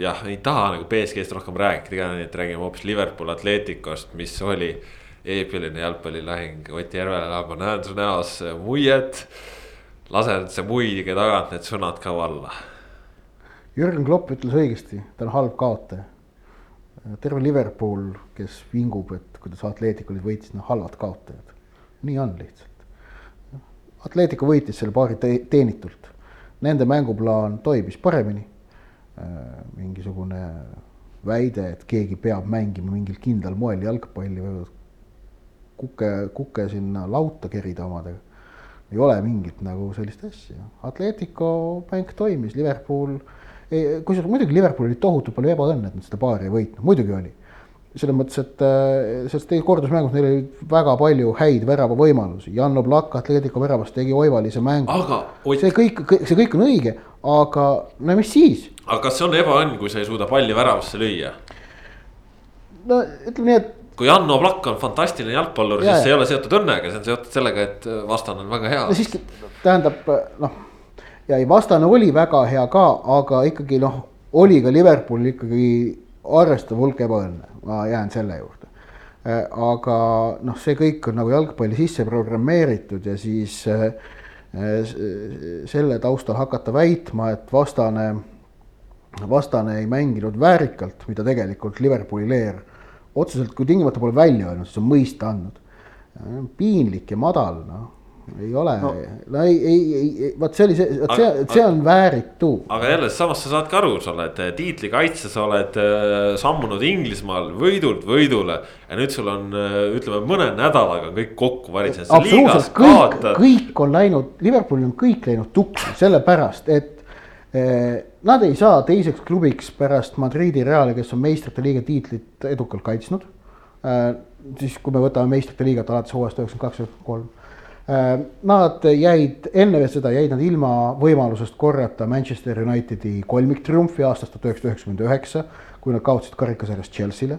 jah, ei taha nagu BSG-st rohkem rääkida et räägime hoopis Liverpool Atleticost, mis oli eepiline jalgpallilahing, Ott Järvela, ma näen su näos muiet. lase see muige tagant need sõnad ka valla Jürgen Klopp ütles õigesti, ta on halb kaotaja. terve Liverpool, kes vingub, et kuidas Atletico nüüd võitis, noh halvad kaotajad. nii on lihtsalt. Atletico võitis selle paari te teenitult. Nende mänguplaan toimis paremini. Äh, mingisugune väide, et keegi peab mängima mingil kindlal moel jalgpalli, võivad kuke, kuke sinna lauta kerida omadega. ei ole mingit nagu sellist asja. Atletico mäng toimis, Liverpool äh, kusjuures muidugi Liverpoolil oli tohutult palju ebaõnne, et nad seda paari ei võitnud, muidugi oli. selles mõttes, et äh, teie kordusmängus neil oli väga palju häid väravavõimalusi, Jan Oblak Atletico väravast tegi oivalise mängu. see kõik, see kõik on õige, aga no mis siis? aga kas see on ebaõnn, kui sa ei suuda palli väravasse lüüa? no ütleme nii, et kui Janno Plakk on fantastiline jalgpallur, siis see ei ole seotud õnnega, see on seotud sellega, et vastane on väga hea. no siiski tähendab noh ja ei, vastane oli väga hea ka, aga ikkagi noh, oli ka Liverpoolil ikkagi arvestav hulk ebaõnne, ma jään selle juurde. Äh, aga noh, see kõik on nagu jalgpalli sisse programmeeritud ja siis äh, selle taustal hakata väitma, et vastane, vastane ei mänginud väärikalt, mida tegelikult Liverpooli leer otseselt, kui tingimata pole välja öelnud, siis on mõista andnud. piinlik ja madal, noh ei ole no., no ei, ei, ei, vot see oli see, vot see, see on vääritu. aga jälle, samas sa saad ka aru, sa oled eh, tiitlikaitse, sa oled äh, sammunud Inglismaal võidult võidule. ja nüüd sul on äh,, ütleme mõne nädalaga kõik kokku varisenud. absoluutselt, kõik, kõik on läinud, Liverpoolil on kõik läinud tuksi, sellepärast et Nad ei saa teiseks klubiks pärast Madridi Reali, kes on meistrite liiga tiitlit edukalt kaitsnud siis, kui me võtame meistrite liigat alates hooajast üheksakümmend kaks, üheksakümmend kolm nad jäid, enne seda jäid nad ilma võimalusest korrata Manchester Unitedi kolmiktriumfi aastast tuhat üheksasada üheksakümmend üheksa, kui nad kaotasid karikasarjas Chelsea'le.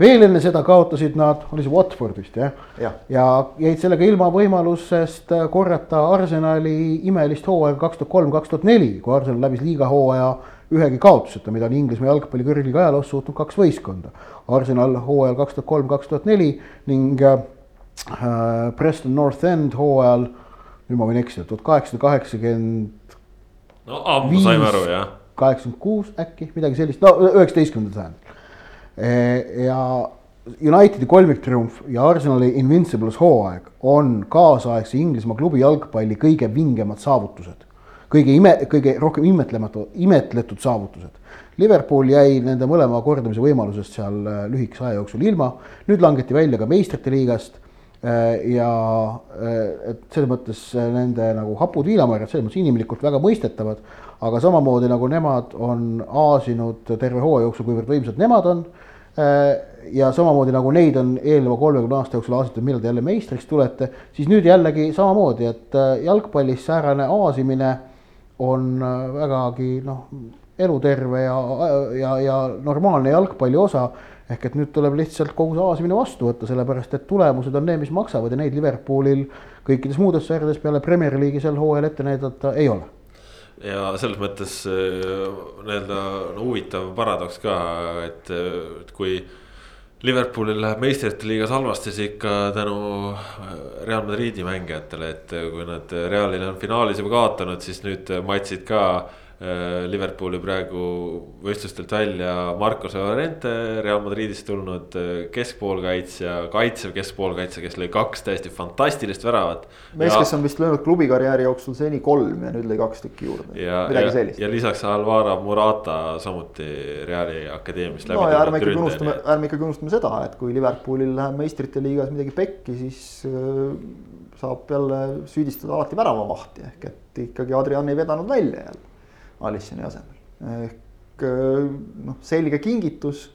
veel enne seda kaotasid nad, oli see Watford vist jah ja.? ja jäid sellega ilma võimalusest korrata Arsenali imelist hooaega kaks tuhat kolm, kaks tuhat neli, kui Arsenal läbis liiga hooaja ühegi kaotuseta, mida on Inglismaa jalgpalli kõrgliga ajaloos suutnud kaks võistkonda. Arsenal hooajal kaks tuhat kolm, kaks tuhat neli ning äh, Äh, Preston North End hooajal, nüüd ma võin eksida, tuhat kaheksasada kaheksakümmend. no ammu saime aru jah. kaheksakümmend kuus äkki, midagi sellist, no üheksateistkümnendal sajandil. E, ja Unitedi kolmiktriumf ja Arsenali Invincibles hooaeg on kaasaegse Inglismaa klubi jalgpalli kõige vingemad saavutused. kõige ime, kõige rohkem imetlematu, imetletud saavutused. Liverpool jäi nende mõlema kordamise võimalusest seal äh, lühikese aja jooksul ilma, nüüd langeti välja ka meistrite liigast Äh, ja äh, et selles mõttes äh, nende nagu hapud viinamarjad selles mõttes inimlikult väga mõistetavad, aga samamoodi nagu nemad on aasinud terve hooaja jooksul, kuivõrd võimsad nemad on. ja samamoodi nagu neid on eelneva kolmekümne aasta jooksul aasitud, millal te jälle meistriks tulete, siis nüüd jällegi samamoodi, et jalgpallis säärane aasimine on vägagi noh, eluterve ja, ja, ja normaalne jalgpalli osa ehk et nüüd tuleb lihtsalt kogu see aasimine vastu võtta, sellepärast et tulemused on need, mis maksavad ja neid Liverpoolil kõikides muudes sarjades peale Premier League'i sel hooajal ette näidata ei ole. ja selles mõttes äh, nii-öelda no, huvitav paradoks ka, et, et kui Liverpoolil läheb meistrite liigas halvasti, siis ikka tänu äh, Real Madridi mängijatele, et kui nad Realile on finaalis juba kaotanud, siis nüüd matsid ka Äh, Liverpooli praegu võistlustelt välja Marcos Llorente, Real Madridist tulnud äh, keskpoolkaitsja, kaitsev keskpoolkaitsja, kes lõi kaks täiesti fantastilist väravat. mees, kes on vist löönud klubi karjääri jooksul seni kolm ja nüüd lõi kaks tükki juurde. midagi sellist. ja lisaks Alvaro Murata samuti Reali akadeemiast. no ja ärme ikkagi unustame, ärme ikkagi unustame seda, et kui Liverpoolil läheb meistrite liigas midagi pekki, siis äh, saab jälle süüdistada alati väravamahti ehk et ikkagi Adrian ei vedanud välja jälle Alissoni asemel. ehk äh, noh, selge kingitus,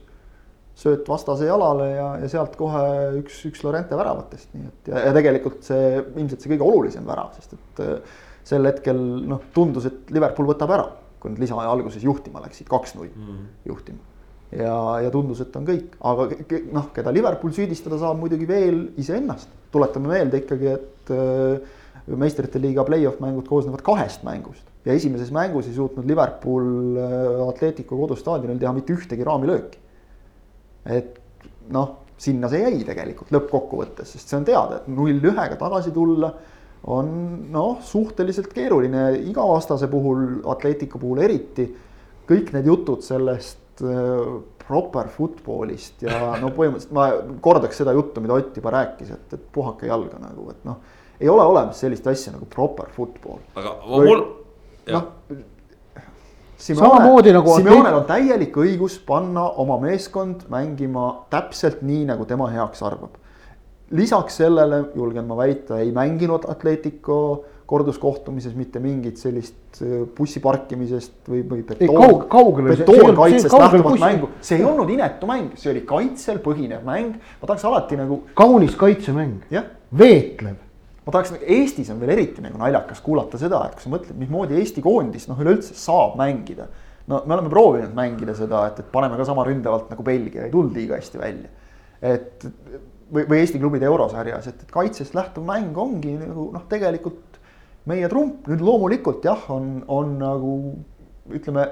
sööt vastase jalale ja, ja sealt kohe üks, üks Lorente väravatest, nii et ja, ja tegelikult see ilmselt see kõige olulisem värav, sest et äh, sel hetkel noh, tundus, et Liverpool võtab ära, kui nad lisaaja alguses juhtima läksid, kaks-null mm. juhtima ja, ja tundus, et on kõik, aga noh, keda Liverpool süüdistada saab muidugi veel iseennast. tuletame meelde ikkagi, et äh, meistrite liiga play-off mängud koosnevad kahest mängust ja esimeses mängus ei suutnud Liverpool äh, Atletico kodustaadionil teha mitte ühtegi raamilööki. et noh, sinna see jäi tegelikult lõppkokkuvõttes, sest see on teada, et null ühega tagasi tulla on noh, suhteliselt keeruline iga vastase puhul, Atletico puhul eriti. kõik need jutud sellest äh, proper football'ist ja no põhimõtteliselt ma kordaks seda juttu, mida Ott juba rääkis, et, et puhake jalga nagu, et noh. ei ole olemas sellist asja nagu proper football. aga mul noh. Simeone, nagu Simeonel on täielik õigus panna oma meeskond mängima täpselt nii, nagu tema heaks arvab. lisaks sellele julgen ma väita, ei mänginud Atletico korduskohtumises mitte mingit sellist äh, bussi parkimisest või, või betoon, betoonkaitsest lähtuvat mängu. see ei olnud inetu mäng, see oli kaitsel põhinev mäng, ma tahaks alati nagu. kaunis kaitsemäng, veetlev ma tahaks, nagu Eestis on veel eriti nagu naljakas kuulata seda, et kui sa mõtled, mismoodi Eesti koondis noh, üleüldse saab mängida. no me oleme proovinud mängida seda, et, et paneme ka sama ründavalt nagu Belgia, ei tulnud liiga hästi välja. et või, või Eesti klubide eurosarjas, et, et kaitsest lähtuv mäng ongi nagu noh, tegelikult meie trump, nüüd loomulikult jah, on, on nagu ütleme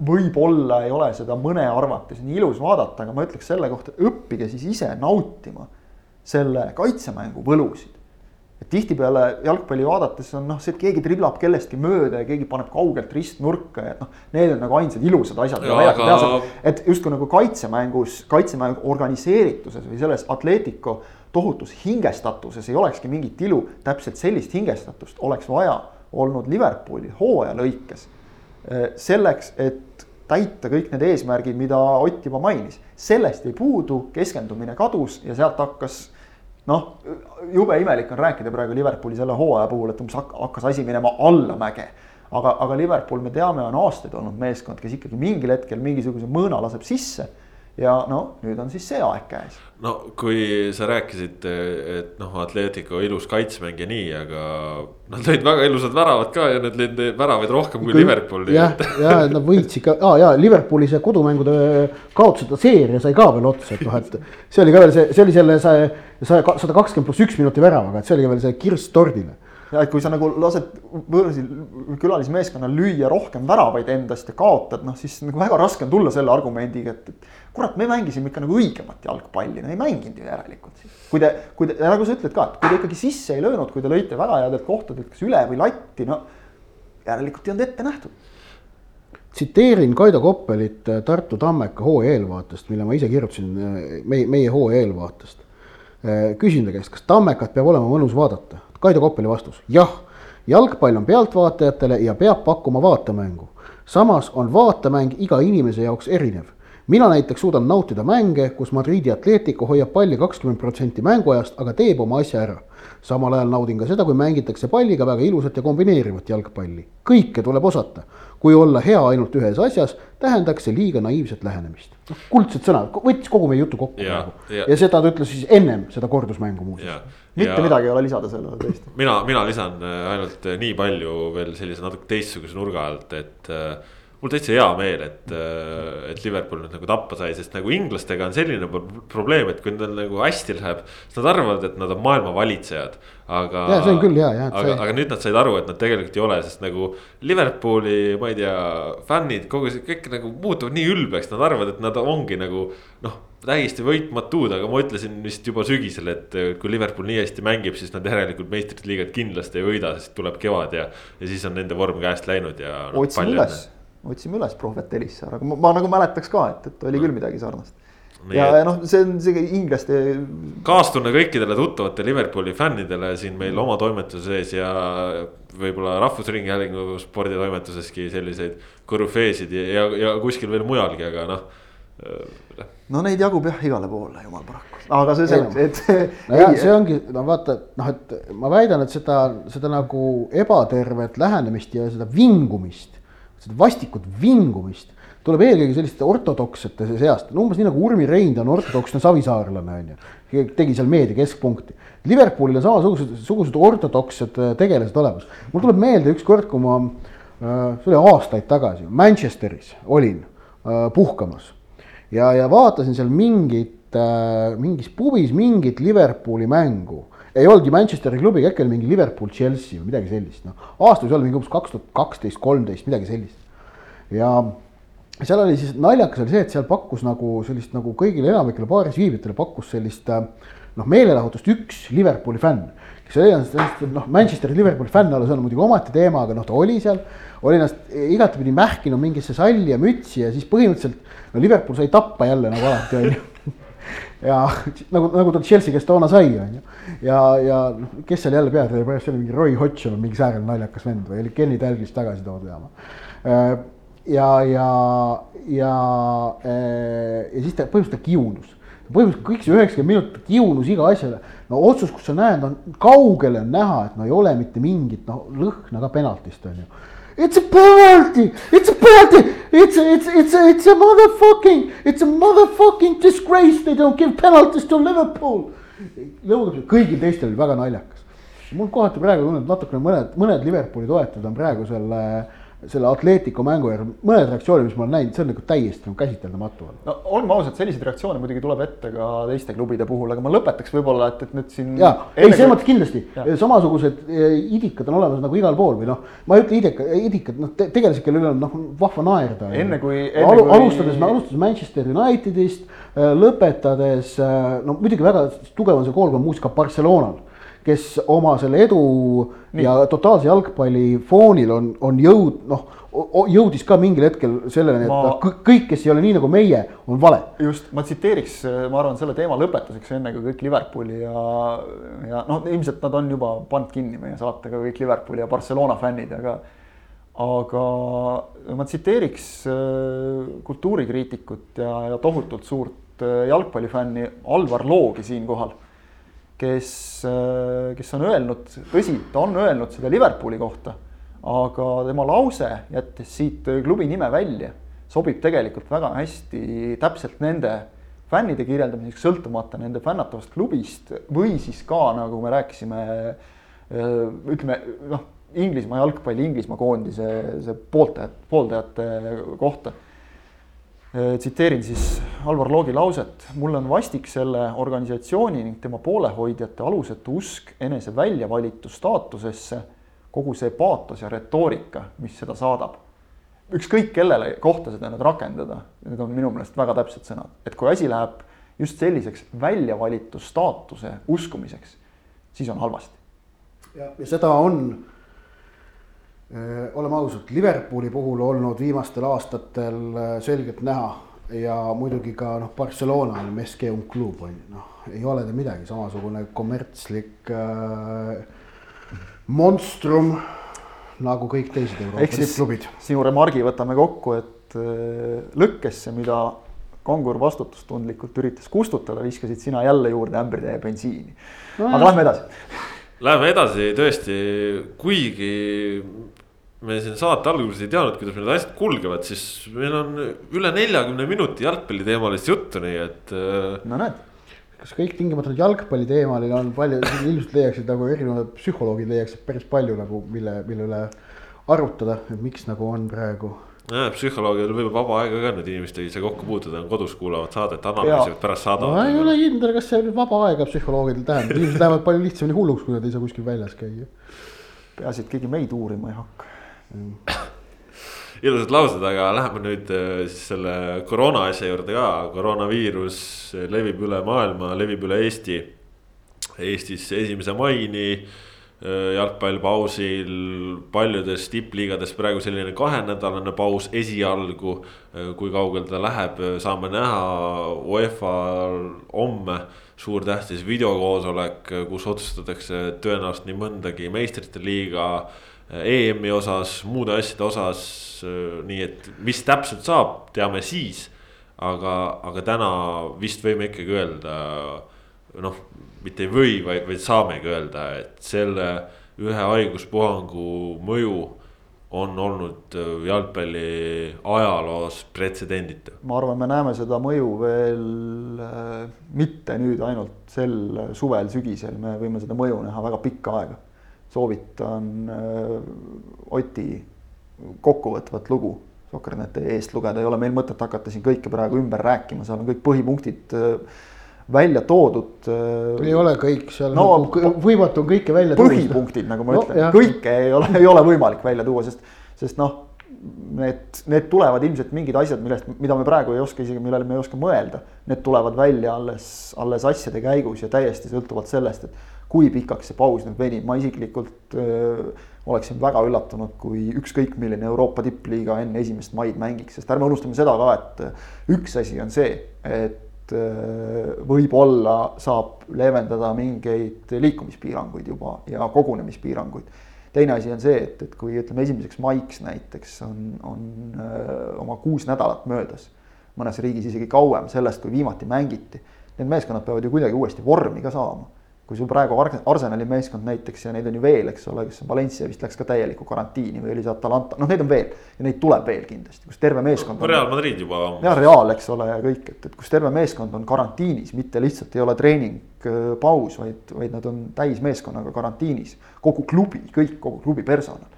võib-olla ei ole seda mõne arvates nii ilus vaadata, aga ma ütleks selle kohta, õppige siis ise nautima selle kaitsemängu võlusid et tihtipeale jalgpalli vaadates on noh, see, et keegi driblab kellestki mööda ja keegi paneb kaugelt ristnurka ja et noh, need on nagu ainsad ilusad asjad, saab. et justkui nagu kaitsemängus, kaitsemängu organiseerituses või selles Atletico tohutus hingestatuses ei olekski mingit ilu, täpselt sellist hingestatust oleks vaja olnud Liverpooli hooaja lõikes. Eh, selleks, et täita kõik need eesmärgid, mida Ott juba mainis, sellest ei puudu, keskendumine kadus ja sealt hakkas noh, jube imelik on rääkida praegu Liverpooli selle hooaja puhul, et umbes hakkas asi minema allamäge. aga, aga Liverpool, me teame, on aastaid olnud meeskond, kes ikkagi mingil hetkel mingisuguse mõõna laseb sisse ja no nüüd on siis see aeg käes. no kui sa rääkisid, et noh, Atletico ilus kaitsmäng ja nii, aga nad lõid väga ilusad väravad ka ja need lõid väravaid rohkem kui, kui Liverpool. jah, ja nad võitsid ka ah,, ja Liverpooli see kodumängude kaotuseta seeria sai ka veel otsa, et noh, et see oli ka veel see, see oli selle saja, saja, sada kakskümmend pluss üks minuti väravaga, et see oli ka veel see kirss tordile ja et kui sa nagu lased võõrsil külalismeeskonnal lüüa rohkem väravaid endast ja kaotad, noh siis nagu väga raske on tulla selle argumendiga, et, et kurat, me mängisime ikka nagu õigemat jalgpalli, no ei mänginud ju järelikult. kui te, kui te, nagu sa ütled ka, et kui te ikkagi sisse ei löönud, kui te lõite väga headelt kohtadelt kas üle või latti, no järelikult ei olnud ette nähtud. tsiteerin Kaido Koppelit äh, Tartu Tammeka hooaja eelvaatest, mille ma ise kirjutasin äh, meie, meie hooaja eelvaatest. Äh, küsin ta käest, kas Tammekat peab olema mõnus vaadata? Kaido Koppeli vastus, jah, jalgpall on pealtvaatajatele ja peab pakkuma vaatemängu. samas on vaatemäng iga inimese jaoks erinev mina näiteks suudan nautida mänge, kus Madridi Atletico hoiab palli kakskümmend protsenti mänguajast, aga teeb oma asja ära. samal ajal naudin ka seda, kui mängitakse palliga väga ilusat ja kombineerivat jalgpalli. kõike tuleb osata. kui olla hea ainult ühes asjas, tähendaks see liiga naiivset lähenemist. noh, kuldsed sõnad, võttis kogu meie jutu kokku ja, praegu. Ja, ja seda ta ütles siis ennem seda kordusmängu muuseas. Mitte ja, midagi ei ole lisada sellele tõesti. mina, mina lisan äh, ainult äh, nii palju veel sellise natuke teistsuguse nurga alt, et äh, mul täitsa hea meel, et, äh, et Liverpool nüüd nagu tappa sai, sest nagu inglastega on selline probleem, et kui neil nagu hästi läheb, siis nad arvavad, et nad on maailma valitsejad. aga, aga, aga nüüd nad said aru, et nad tegelikult ei ole, sest nagu Liverpooli, ma ei tea, fännid, kogu see kõik nagu muutuvad nii ülbeks, nad arvavad, et nad ongi nagu noh täiesti võitmatud, aga ma ütlesin vist juba sügisel, et kui Liverpool nii hästi mängib, siis nad järelikult meistrite liigat kindlasti ei võida, sest tuleb kevad ja. ja siis on nende vorm käest läinud ja no,. otsime üles otsime üles Prohvet Elissaar, aga ma, ma nagu mäletaks ka, et, et oli küll midagi sarnast. Nii ja, ja noh, see on see inglaste. kaastunne kõikidele tuttavate Liverpooli fännidele siin meil oma toimetuse sees ja võib-olla Rahvusringhäälingu sporditoimetuseski selliseid korüfeesid ja, ja, ja kuskil veel mujalgi, aga noh no neid jagub jah igale poole, jumal paraku, aga see selleks, et. nojah, [laughs] see ongi, no vaata, noh, et ma väidan, et seda, seda nagu ebatervet lähenemist ja seda vingumist seda vastikut vingumist tuleb eelkõige selliste ortodoksete seast, no umbes nii nagu Urmi Rein on ortodoksne savisaarlane on ju, tegi seal meedia keskpunkti. Liverpoolil on samasugused, sugused ortodoksed äh, tegelased olemas. mul tuleb meelde ükskord, kui ma, äh, see oli aastaid tagasi, Manchesteris olin äh, puhkamas ja, ja vaatasin seal mingit, mingis pubis mingit Liverpooli mängu ei olnudki Manchesteri klubiga, äkki oli mingi Liverpool, Chelsea või midagi sellist, noh. aasta võis olla mingi umbes kaks tuhat kaksteist, kolmteist, midagi sellist. ja seal oli siis naljakas oli see, et seal pakkus nagu sellist nagu kõigile enamikele baaris viibijatele pakkus sellist noh, meelelahutust üks Liverpooli fänn. Oli ennast noh, Manchesteri Liverpooli fänn olla, see on muidugi ometi teema, aga noh, ta oli seal. oli ennast igatepidi mähkinud mingisse salli ja mütsi ja siis põhimõtteliselt no Liverpool sai tappa jälle nagu alati on ju [laughs] ja nagu, nagu ta Chelsea käest toona sai, on ju. ja, ja noh, kes seal jälle peatreener, pärast oli mingi Roy Hodgson, mingi säärane naljakas vend või oli Kenny Dalglish tagasi toodud jaama. Äh, ja, ja, ja, äh, ja siis ta põhimõtteliselt ta kiunus põhimõtteliselt kõik see üheksakümmend minutit kiunus iga asjale. No otsus, kus sa näed, on kaugele on näha, et no ei ole mitte mingit noh lõhna ka penaltist on ju It's a penalty! It's a penalty! It's a, it's, it's a, it's a motherfucking, it's a motherfucking disgrace, they don't give penalties to Liverpool. lõugas, kõigil teistel oli väga naljakas. mul kohati praegu tundub natukene mõned, mõned Liverpooli toetajad on praegu selle äh, selle Atletico mängu järel, mõned reaktsioonid, mis ma olen näinud, see on nagu täiesti nagu käsitlematu. no olgem ausad, selliseid reaktsioone muidugi tuleb ette ka teiste klubide puhul, aga ma lõpetaks võib-olla, et, et nüüd siin. ja, ei selles mõttes kindlasti, samasugused idikad on olemas nagu igal pool või noh, ma ei ütle ideka, idikad, noh te, tegelased, kelle üle on noh vahva naerda. enne kui, enne Alu, kui. alustades, alustades Manchester Unitedist, lõpetades, no muidugi väga tugev on see koolkond muusika Barcelonal kes oma selle edu Nii. ja totaalse jalgpalli foonil on, on jõud, noh, jõudis ka mingil hetkel selleni, et ma... kõik, kes ei ole nii nagu meie, on vale. just, ma tsiteeriks, ma arvan, selle teema lõpetuseks, enne kui kõik Liverpooli ja, ja noh, ilmselt nad on juba pannud kinni meie saatega kõik Liverpooli ja Barcelona fännid, aga aga ma tsiteeriks äh, kultuurikriitikut ja, ja tohutult suurt äh, jalgpallifänni Alvar Loogi siinkohal kes, äh, kes on öelnud, tõsi, ta on öelnud seda Liverpooli kohta, aga tema lause, jättes siit klubi nime välja, sobib tegelikult väga hästi täpselt nende fännide kirjeldamiseks, sõltumata nende fännatavast klubist või siis ka nagu me rääkisime, äh, ütleme noh, Inglismaa jalgpalli, Inglismaa koondise see pooldajad, pooldajate kohta. Äh, tsiteerin siis Alvar Loogi lauset. mulle on vastik selle organisatsiooni ning tema poolehoidjate alusetu usk enese väljavalitu staatusesse, kogu see paatos ja retoorika, mis seda saadab. ükskõik kellele kohta seda nüüd rakendada, need on minu meelest väga täpsed sõnad, et kui asi läheb just selliseks väljavalitu staatuse uskumiseks, siis on halvasti. ja, ja seda on Äh, oleme ausad, Liverpooli puhul olnud viimastel aastatel äh, selgelt näha ja muidugi ka noh, Barcelona on Meske un klub on ju, noh, ei ole ta midagi, samasugune kommertslik äh, monstrum nagu kõik teised Euroopa tippklubid. sinu remargi võtame kokku, et äh, lõkkesse, mida Kangur vastutustundlikult üritas kustutada, viskasid sina jälle juurde ämbritäie bensiini no,. aga lähme edasi. Läheme edasi tõesti, kuigi me siin saate alguses ei teadnud, kuidas need asjad kulgevad, siis meil on üle neljakümne minuti jalgpalliteemalist juttu, nii et. Äh, no näed, kas kõik tingimata nüüd jalgpalliteemaline on palju, ilmselt leiaksid nagu erinevad psühholoogid leiaksid päris palju nagu, mille, mille üle arutada, et miks nagu on praegu jah, psühholoogidel võib vaba aega ka nüüd inimestega ise kokku puutuda, on kodus kuulavad saadet, analüüsivad, pärast saadavad. ma ei ole kindel, kas see nüüd vaba aega psühholoogidel tähendab, inimesed lähevad palju lihtsamini hulluks, kui nad ei saa kuskil väljas käia. peaasi, et keegi meid uurima ei hakka ilusad laused, aga läheme nüüd äh, siis selle koroona asja juurde ka, koroonaviirus levib üle maailma, levib üle Eesti. Eestis esimese maini äh, jalgpallpausil, paljudes tippliigades praegu selline kahenädalane paus esialgu. Äh, kui kaugel ta läheb, saame näha, UEFA-l homme suur tähtis videokoosolek, kus otsustatakse tõenäoliselt nii mõndagi meistrite liiga EM-i osas, muude asjade osas, nii et mis täpselt saab, teame siis. aga, aga täna vist võime ikkagi öelda, noh, mitte ei või, vaid, vaid saamegi öelda, et selle ühe haiguspuhangu mõju on olnud jalgpalli ajaloos pretsedenditu. ma arvan, me näeme seda mõju veel äh, mitte nüüd ainult sel suvel, sügisel, me võime seda mõju näha väga pikka aega. Soovitan äh, Oti kokkuvõtvat lugu. Sokkerneti eest lugeda, ei ole meil mõtet hakata siin kõike praegu ümber rääkima, seal on kõik põhipunktid äh, välja toodud. Äh, ei ole kõik seal no, nagu võimatu on kõike välja tuua. põhipunktid, nagu ma no, ütlen, kõike ei ole, ei ole võimalik välja tuua, sest, sest noh, need, need tulevad ilmselt mingid asjad, millest, mida me praegu ei oska isegi, millele me ei oska mõelda. Need tulevad välja alles, alles asjade käigus ja täiesti sõltuvalt sellest, et kui pikaks see paus nüüd venib, ma isiklikult öö, oleksin väga üllatunud, kui ükskõik milline Euroopa tippliiga enne esimest maid mängiks, sest ärme unustame seda ka, et üks asi on see, et võib-olla saab leevendada mingeid liikumispiiranguid juba ja kogunemispiiranguid. teine asi on see, et, et kui ütleme esimeseks maiks näiteks on, on öö, oma kuus nädalat möödas, mõnes riigis isegi kauem sellest, kui viimati mängiti, need meeskonnad peavad ju kuidagi uuesti vormi ka saama kui sul praegu Arsenali meeskond näiteks ja neid on ju veel, eks ole, kes Valencia vist läks ka täielikku karantiini või oli see Atalanta, noh, neid on veel ja neid tuleb veel kindlasti, kus terve meeskond no,. Real Madrid juba. ja Real, eks ole, ja kõik, et, et kus terve meeskond on karantiinis, mitte lihtsalt ei ole treeningpaus, vaid, vaid nad on täismeeskonnaga karantiinis. kogu klubi, kõik, kogu klubi personal.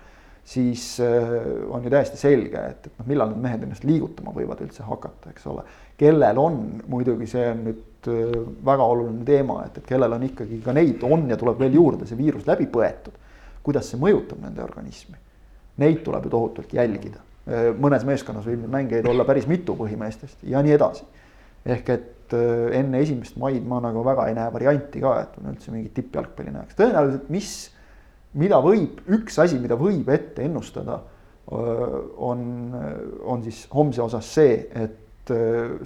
siis äh, on ju täiesti selge, et, et noh, millal need mehed ennast liigutama võivad üldse hakata, eks ole. kellel on, muidugi see on nüüd Äh, väga oluline teema, et, et kellel on ikkagi ka neid on ja tuleb veel juurde see viirus läbi põetud. kuidas see mõjutab nende organismi? Neid tuleb ju tohutult jälgida. Äh, mõnes meeskonnas võib neid mängijaid olla päris mitu põhimeestest ja nii edasi. ehk et äh, enne esimest maid ma nagu väga ei näe varianti ka, et ma üldse mingit tippjalgpalli näeks, tõenäoliselt, mis, mida võib, üks asi, mida võib ette ennustada, on, on siis homse osas see, et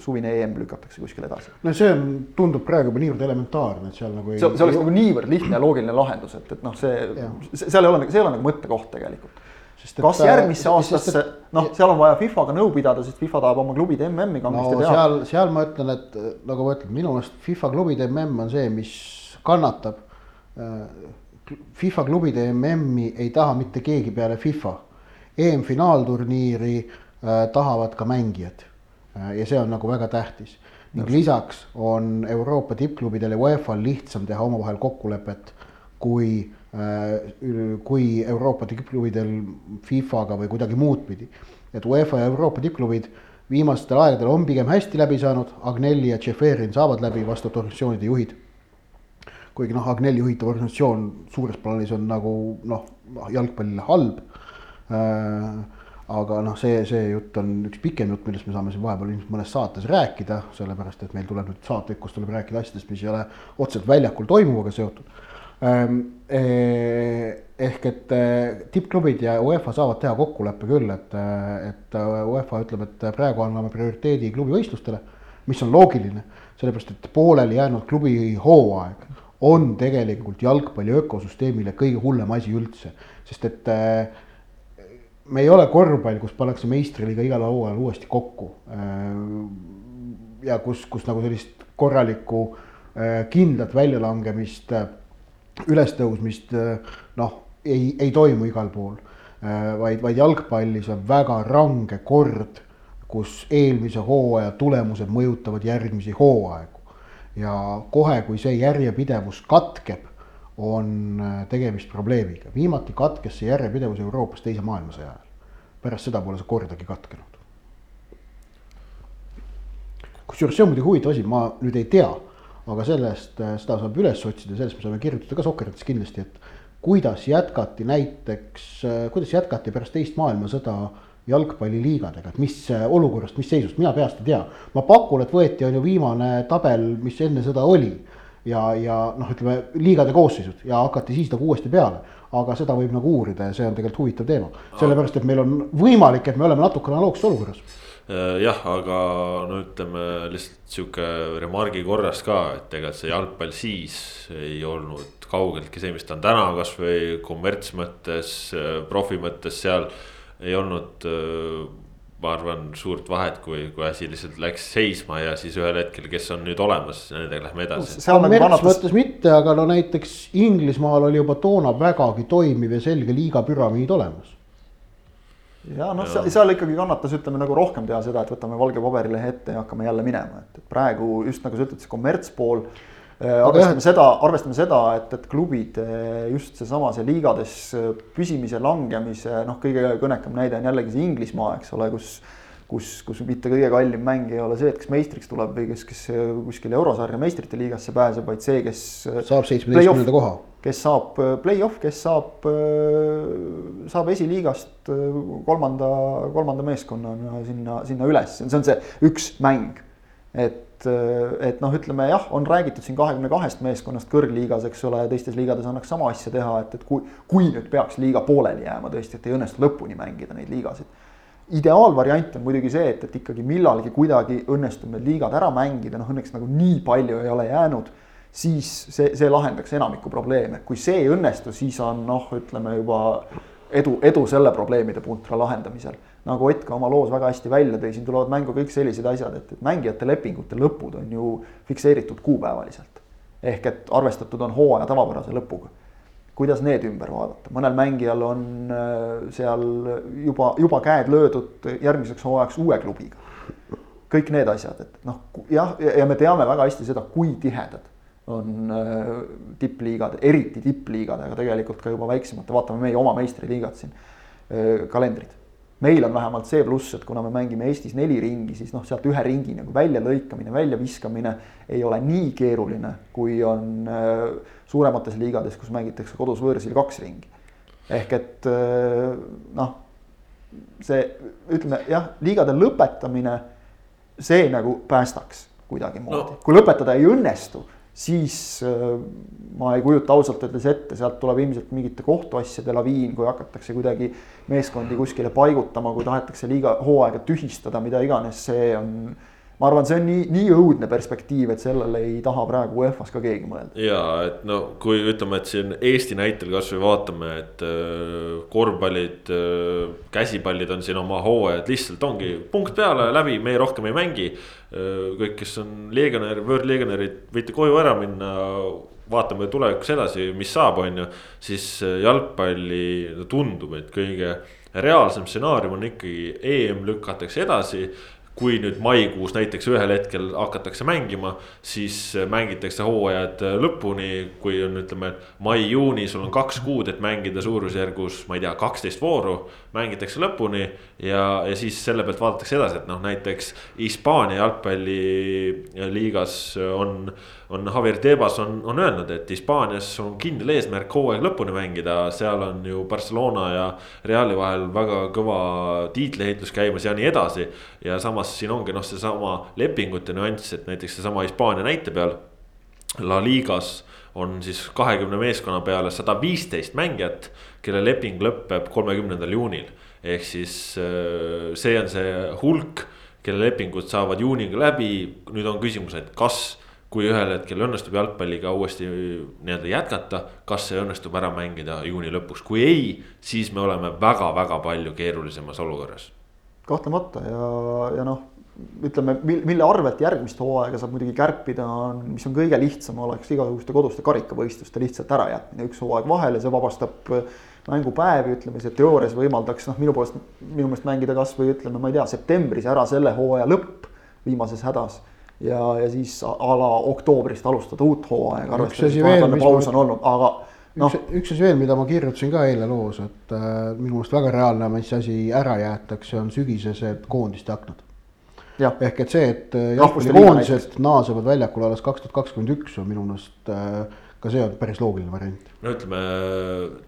suvine EM lükatakse kuskile edasi. no see on, tundub praegu juba niivõrd elementaarne, et seal nagu ei. see, see oleks nagu niivõrd lihtne ja loogiline lahendus, et, et noh, see, seal ei ole, see ei ole nagu mõttekoht tegelikult sest kas et, järgmisse aastasse, noh, seal on vaja FIFA-ga nõu pidada, sest FIFA tahab oma klubide MM-i kangesti no, teha. seal, seal ma ütlen, et nagu ma ütlen, minu meelest FIFA klubide MM on see, mis kannatab. Äh, FIFA klubide MM-i ei taha mitte keegi peale FIFA. EM-finaalturniiri äh, tahavad ka mängijad äh, ja see on nagu väga tähtis ning lisaks on Euroopa tippklubidel ja UEFA-l lihtsam teha omavahel kokkulepet kui Äh, kui Euroopa tippklubidel FIFA-ga või kuidagi muud pidi. et UEFA ja Euroopa tippklubid viimastel aegadel on pigem hästi läbi saanud, Agnelli ja Tšeferin saavad läbi vastavate organisatsioonide juhid. kuigi noh, Agnelli juhitav organisatsioon suures plaanis on nagu noh, jalgpallile halb äh, aga noh, see, see jutt on üks pikem jutt, millest me saame siin vahepeal ilmselt mõnes saates rääkida, sellepärast et meil tuleb nüüd saateid, kus tuleb rääkida asjadest, mis ei ole otseselt väljakul toimuvaga seotud. Ehm, eh, ehk et eh, tippklubid ja UEFA saavad teha kokkuleppe küll, et, eh, et UEFA ütleb, et praegu anname prioriteedi klubivõistlustele, mis on loogiline, sellepärast et pooleli jäänud klubi hooaeg on tegelikult jalgpalli ökosüsteemile kõige hullem asi üldse, sest et me ei ole korvpall, kus pannakse meistriliiga igal hooajal uuesti kokku. ja kus, kus nagu sellist korralikku kindlat väljalangemist ülestõusmist noh, ei, ei toimu igal pool, vaid, vaid jalgpallis on väga range kord, kus eelmise hooaja tulemused mõjutavad järgmisi hooaegu. ja kohe, kui see järjepidevus katkeb, on tegemist probleemiga. viimati katkes see järjepidevus Euroopas teise maailmasõja ajal. pärast seda pole see kordagi katkenud. kusjuures see on muidugi huvitav asi, ma nüüd ei tea aga sellest, äh, seda saab üles otsida, sellest me saame kirjutada ka Sokkertis kindlasti, et kuidas jätkati näiteks, äh, kuidas jätkati pärast teist maailmasõda jalgpalliliigadega, et mis äh, olukorrast, mis seisust, mina peast ei tea. ma pakun, et võeti, on ju viimane tabel, mis enne sõda oli ja, ja noh, ütleme liigade koosseisud ja hakati siis nagu uuesti peale. aga seda võib nagu uurida ja see on tegelikult huvitav teema, sellepärast et meil on võimalik, et me oleme natuke analoogses olukorras Äh, jah, aga no ütleme lihtsalt sihuke remargi korras ka, et ega see jalgpall siis ei olnud kaugeltki see, mis ta on täna, kasvõi kommertsmõttes, äh, profi mõttes seal ei olnud äh, ma arvan, suurt vahet, kui, kui asi lihtsalt läks seisma ja siis ühel hetkel, kes on nüüd olemas, nendega lähme edasi. kommerts mõttes mitte, aga no näiteks Inglismaal oli juba toona vägagi toimiv ja selge liigapüramiid olemas ja noh, seal ikkagi kannatas, ütleme nagu rohkem teha seda, et võtame valge paberilehe ette ja hakkame jälle minema, et, praegu just nagu sa ütled, see kommertspool. Arvestame jah. seda, arvestame seda, et, et klubid äh, just seesama, see liigades äh, püsimise, langemise, noh, kõige kõnekam näide on jällegi see Inglismaa, eks ole, kus kus, kus mitte kõige kallim mäng ei ole see, et kes meistriks tuleb või kes, kes kuskile eurosarja meistrite liigasse pääseb, vaid see, kes. saab seitsmeteistkümnenda koha. kes saab äh, play-off, kes saab, äh, saab esiliigast äh, kolmanda, kolmanda meeskonnana sinna, sinna üles, see on see üks mäng. et, et noh, ütleme jah, on räägitud siin kahekümne kahest meeskonnast kõrgliigas, eks ole, teistes liigades annaks sama asja teha, et, et kui, kui nüüd peaks liiga pooleli jääma tõesti, et ei õnnestu lõpuni mängida neid liigasid ideaalvariant on muidugi see, et, et ikkagi millalgi kuidagi õnnestub need liigad ära mängida, noh õnneks nagu nii palju ei ole jäänud. siis see, see lahendaks enamiku probleeme, kui see ei õnnestu, siis on noh, ütleme juba edu, edu selle probleemide puntra lahendamisel. Nagu Ott ka oma loos väga hästi välja tõi, siin tulevad mängu kõik sellised asjad, et, et mängijate lepingute lõpud on ju fikseeritud kuupäevaliselt. ehk et arvestatud on hooaja tavapärase lõpuga kuidas need ümber vaadata, mõnel mängijal on äh, seal juba, juba käed löödud järgmiseks hooajaks uue klubiga. kõik need asjad, et noh, jah, ja me teame väga hästi seda, kui tihedad on äh, tippliigad, eriti tippliigad, aga tegelikult ka juba väiksemate, vaatame meie oma meistriliigad siin, äh, kalendrid meil on vähemalt see pluss, et kuna me mängime Eestis neli ringi, siis noh, sealt ühe ringi nagu väljalõikamine, väljaviskamine ei ole nii keeruline, kui on äh, suuremates liigades, kus mängitakse kodus võõrsil kaks ringi. ehk et äh, noh, see ütleme jah, liigade lõpetamine, see nagu päästaks kuidagimoodi No. kui lõpetada ei õnnestu, siis äh, ma ei kujuta ausalt öeldes ette, sealt tuleb ilmselt mingite kohtuasjade laviin, kui hakatakse kuidagi meeskondi kuskile paigutama, kui tahetakse liiga hooaega tühistada, mida iganes, see on. Ma arvan, see on nii, nii õudne perspektiiv, et sellele ei taha praegu UEFA-s ka keegi mõelda. ja et no kui ütleme, et siin Eesti näitel kasvõi vaatame, et äh, korvpallid, käsipallid on siin oma hooajad lihtsalt ongi punkt peale läbi, meie rohkem ei mängi. kõik, kes on legionär, võõrlegionärid, võite koju ära minna vaatame tulevikus edasi, mis saab, on ju, siis äh, jalgpalli tundub, et kõige reaalsem stsenaarium on ikkagi EM lükatakse edasi kui nüüd maikuus näiteks ühel hetkel hakatakse mängima, siis mängitakse hooajad lõpuni, kui on, ütleme, mai-juuni, sul on kaks kuud, et mängida suurusjärgus, ma ei tea, kaksteist vooru. mängitakse lõpuni ja, ja siis selle pealt vaadatakse edasi, et noh, näiteks Hispaania jalgpalliliigas on, on Javier Tebas on, on öelnud, et Hispaanias on kindel eesmärk hooaeg lõpuni mängida, seal on ju Barcelona ja Reali vahel väga kõva tiitliheitlus käimas ja nii edasi. ja samas siin ongi noh, seesama lepingute nüanss, et näiteks seesama Hispaania näite peal. La Ligas on siis kahekümne meeskonna peale sada viisteist mängijat, kelle leping lõpeb kolmekümnendal juunil. ehk siis äh, see on see hulk, kelle lepingud saavad juuniga läbi, nüüd on küsimus, et kas kui ühel hetkel õnnestub jalgpalliga uuesti nii-öelda jätkata, kas see õnnestub ära mängida juuni lõpuks, kui ei, siis me oleme väga-väga palju keerulisemas olukorras. kahtlemata. Ja, ja noh, ütleme, mille arvelt järgmist hooaega saab muidugi kärpida, on, mis on kõige lihtsam, oleks igasuguste koduste karikavõistluste lihtsalt ärajätmine, üks hooaeg vahele, see vabastab mängupäevi, ütleme, see teoorias võimaldaks noh, minu poolest, minu meelest mängida kasvõi ütleme, ma ei tea, septembris ära selle hooaja lõpp viimases hädas ja, ja siis a la oktoobrist alustada uut hooaega, arvestades, et vahepealne paus on olnud, aga noh. üks, üks asi veel, mida ma kirjutasin ka eile loos, et äh, minu meelest väga reaalne, mis asi ära jäetakse, on sügisesed koondiste aknad. ehk et see, et äh, jalgpallikoondised naasevad väljakule alles kaks tuhat kakskümmend üks on minu meelest äh, ka see on päris loogiline variant. no ütleme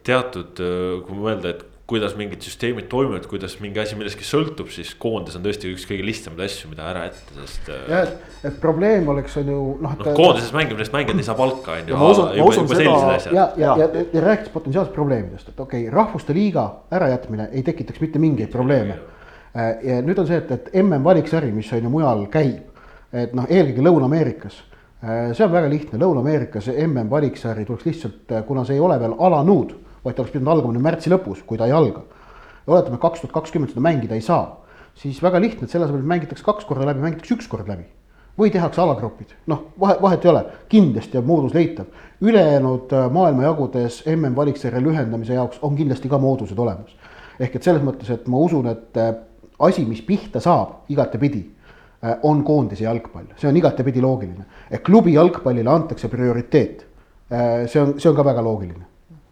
teatud, kui mõelda, et kuidas mingid süsteemid toimivad, kuidas mingi asi millestki sõltub, siis koondis on tõesti üks kõige lihtsamaid asju, mida ära jätta, sest. jah, et, et probleem oleks, on ju noh. noh, koondises mängimine, mängijad ei saa palka, on ju. ma usun, ma usun seda. ja, ja, ja, ja, ja rääkides potentsiaalsest probleemidest, et okei okay,, rahvuste liiga ärajätmine ei tekitaks mitte mingeid probleeme. ja nüüd on see, et, et mm valiksari, mis on ju mujal käib, et noh, eelkõige Lõuna-Ameerikas see on väga lihtne, Lõuna-Ameerikas mm valiksari tuleks lihtsalt, kuna see ei ole veel alanud vaid ta oleks pidanud algama nüüd märtsi lõpus, kui ta ei alga. oletame, kaks tuhat kakskümmend seda mängida ei saa, siis väga lihtne, et selle asemel mängitakse kaks korda läbi, mängitakse üks kord läbi. või tehakse alagrupid, noh, vahe, vahet ei ole, kindlasti on moodus leitav. ülejäänud äh, maailmajagudes mm valiksarja lühendamise jaoks on kindlasti ka moodused olemas. ehk et selles mõttes, et ma usun, et äh, asi, mis pihta saab igatepidi, äh, on koondise jalgpall, see on igatepidi loogiline. et klubi jalgpallile antakse prioriteet. see on, see on ka väga loogiline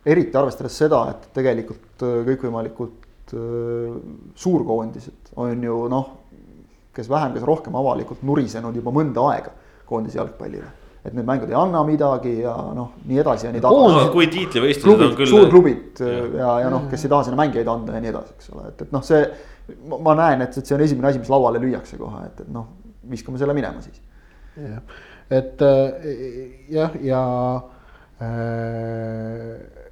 eriti arvestades seda, et tegelikult äh, kõikvõimalikud äh, suurkoondised on ju noh, kes vähem, kes rohkem avalikult nurisenud juba mõnda aega koondise jalgpallile. et need mängud ei anna midagi ja noh, nii edasi ja nii tagasi no,. kui tiitlivõistlused on küll. suurklubid ja, ja, ja noh, kes ei taha sinna mängijaid anda ja nii edasi, eks ole, et, et noh, see. ma näen, et, et see on esimene asi, mis lauale lüüakse kohe, et, et noh, viskame selle minema siis. jah, et äh, jah, ja, ja äh,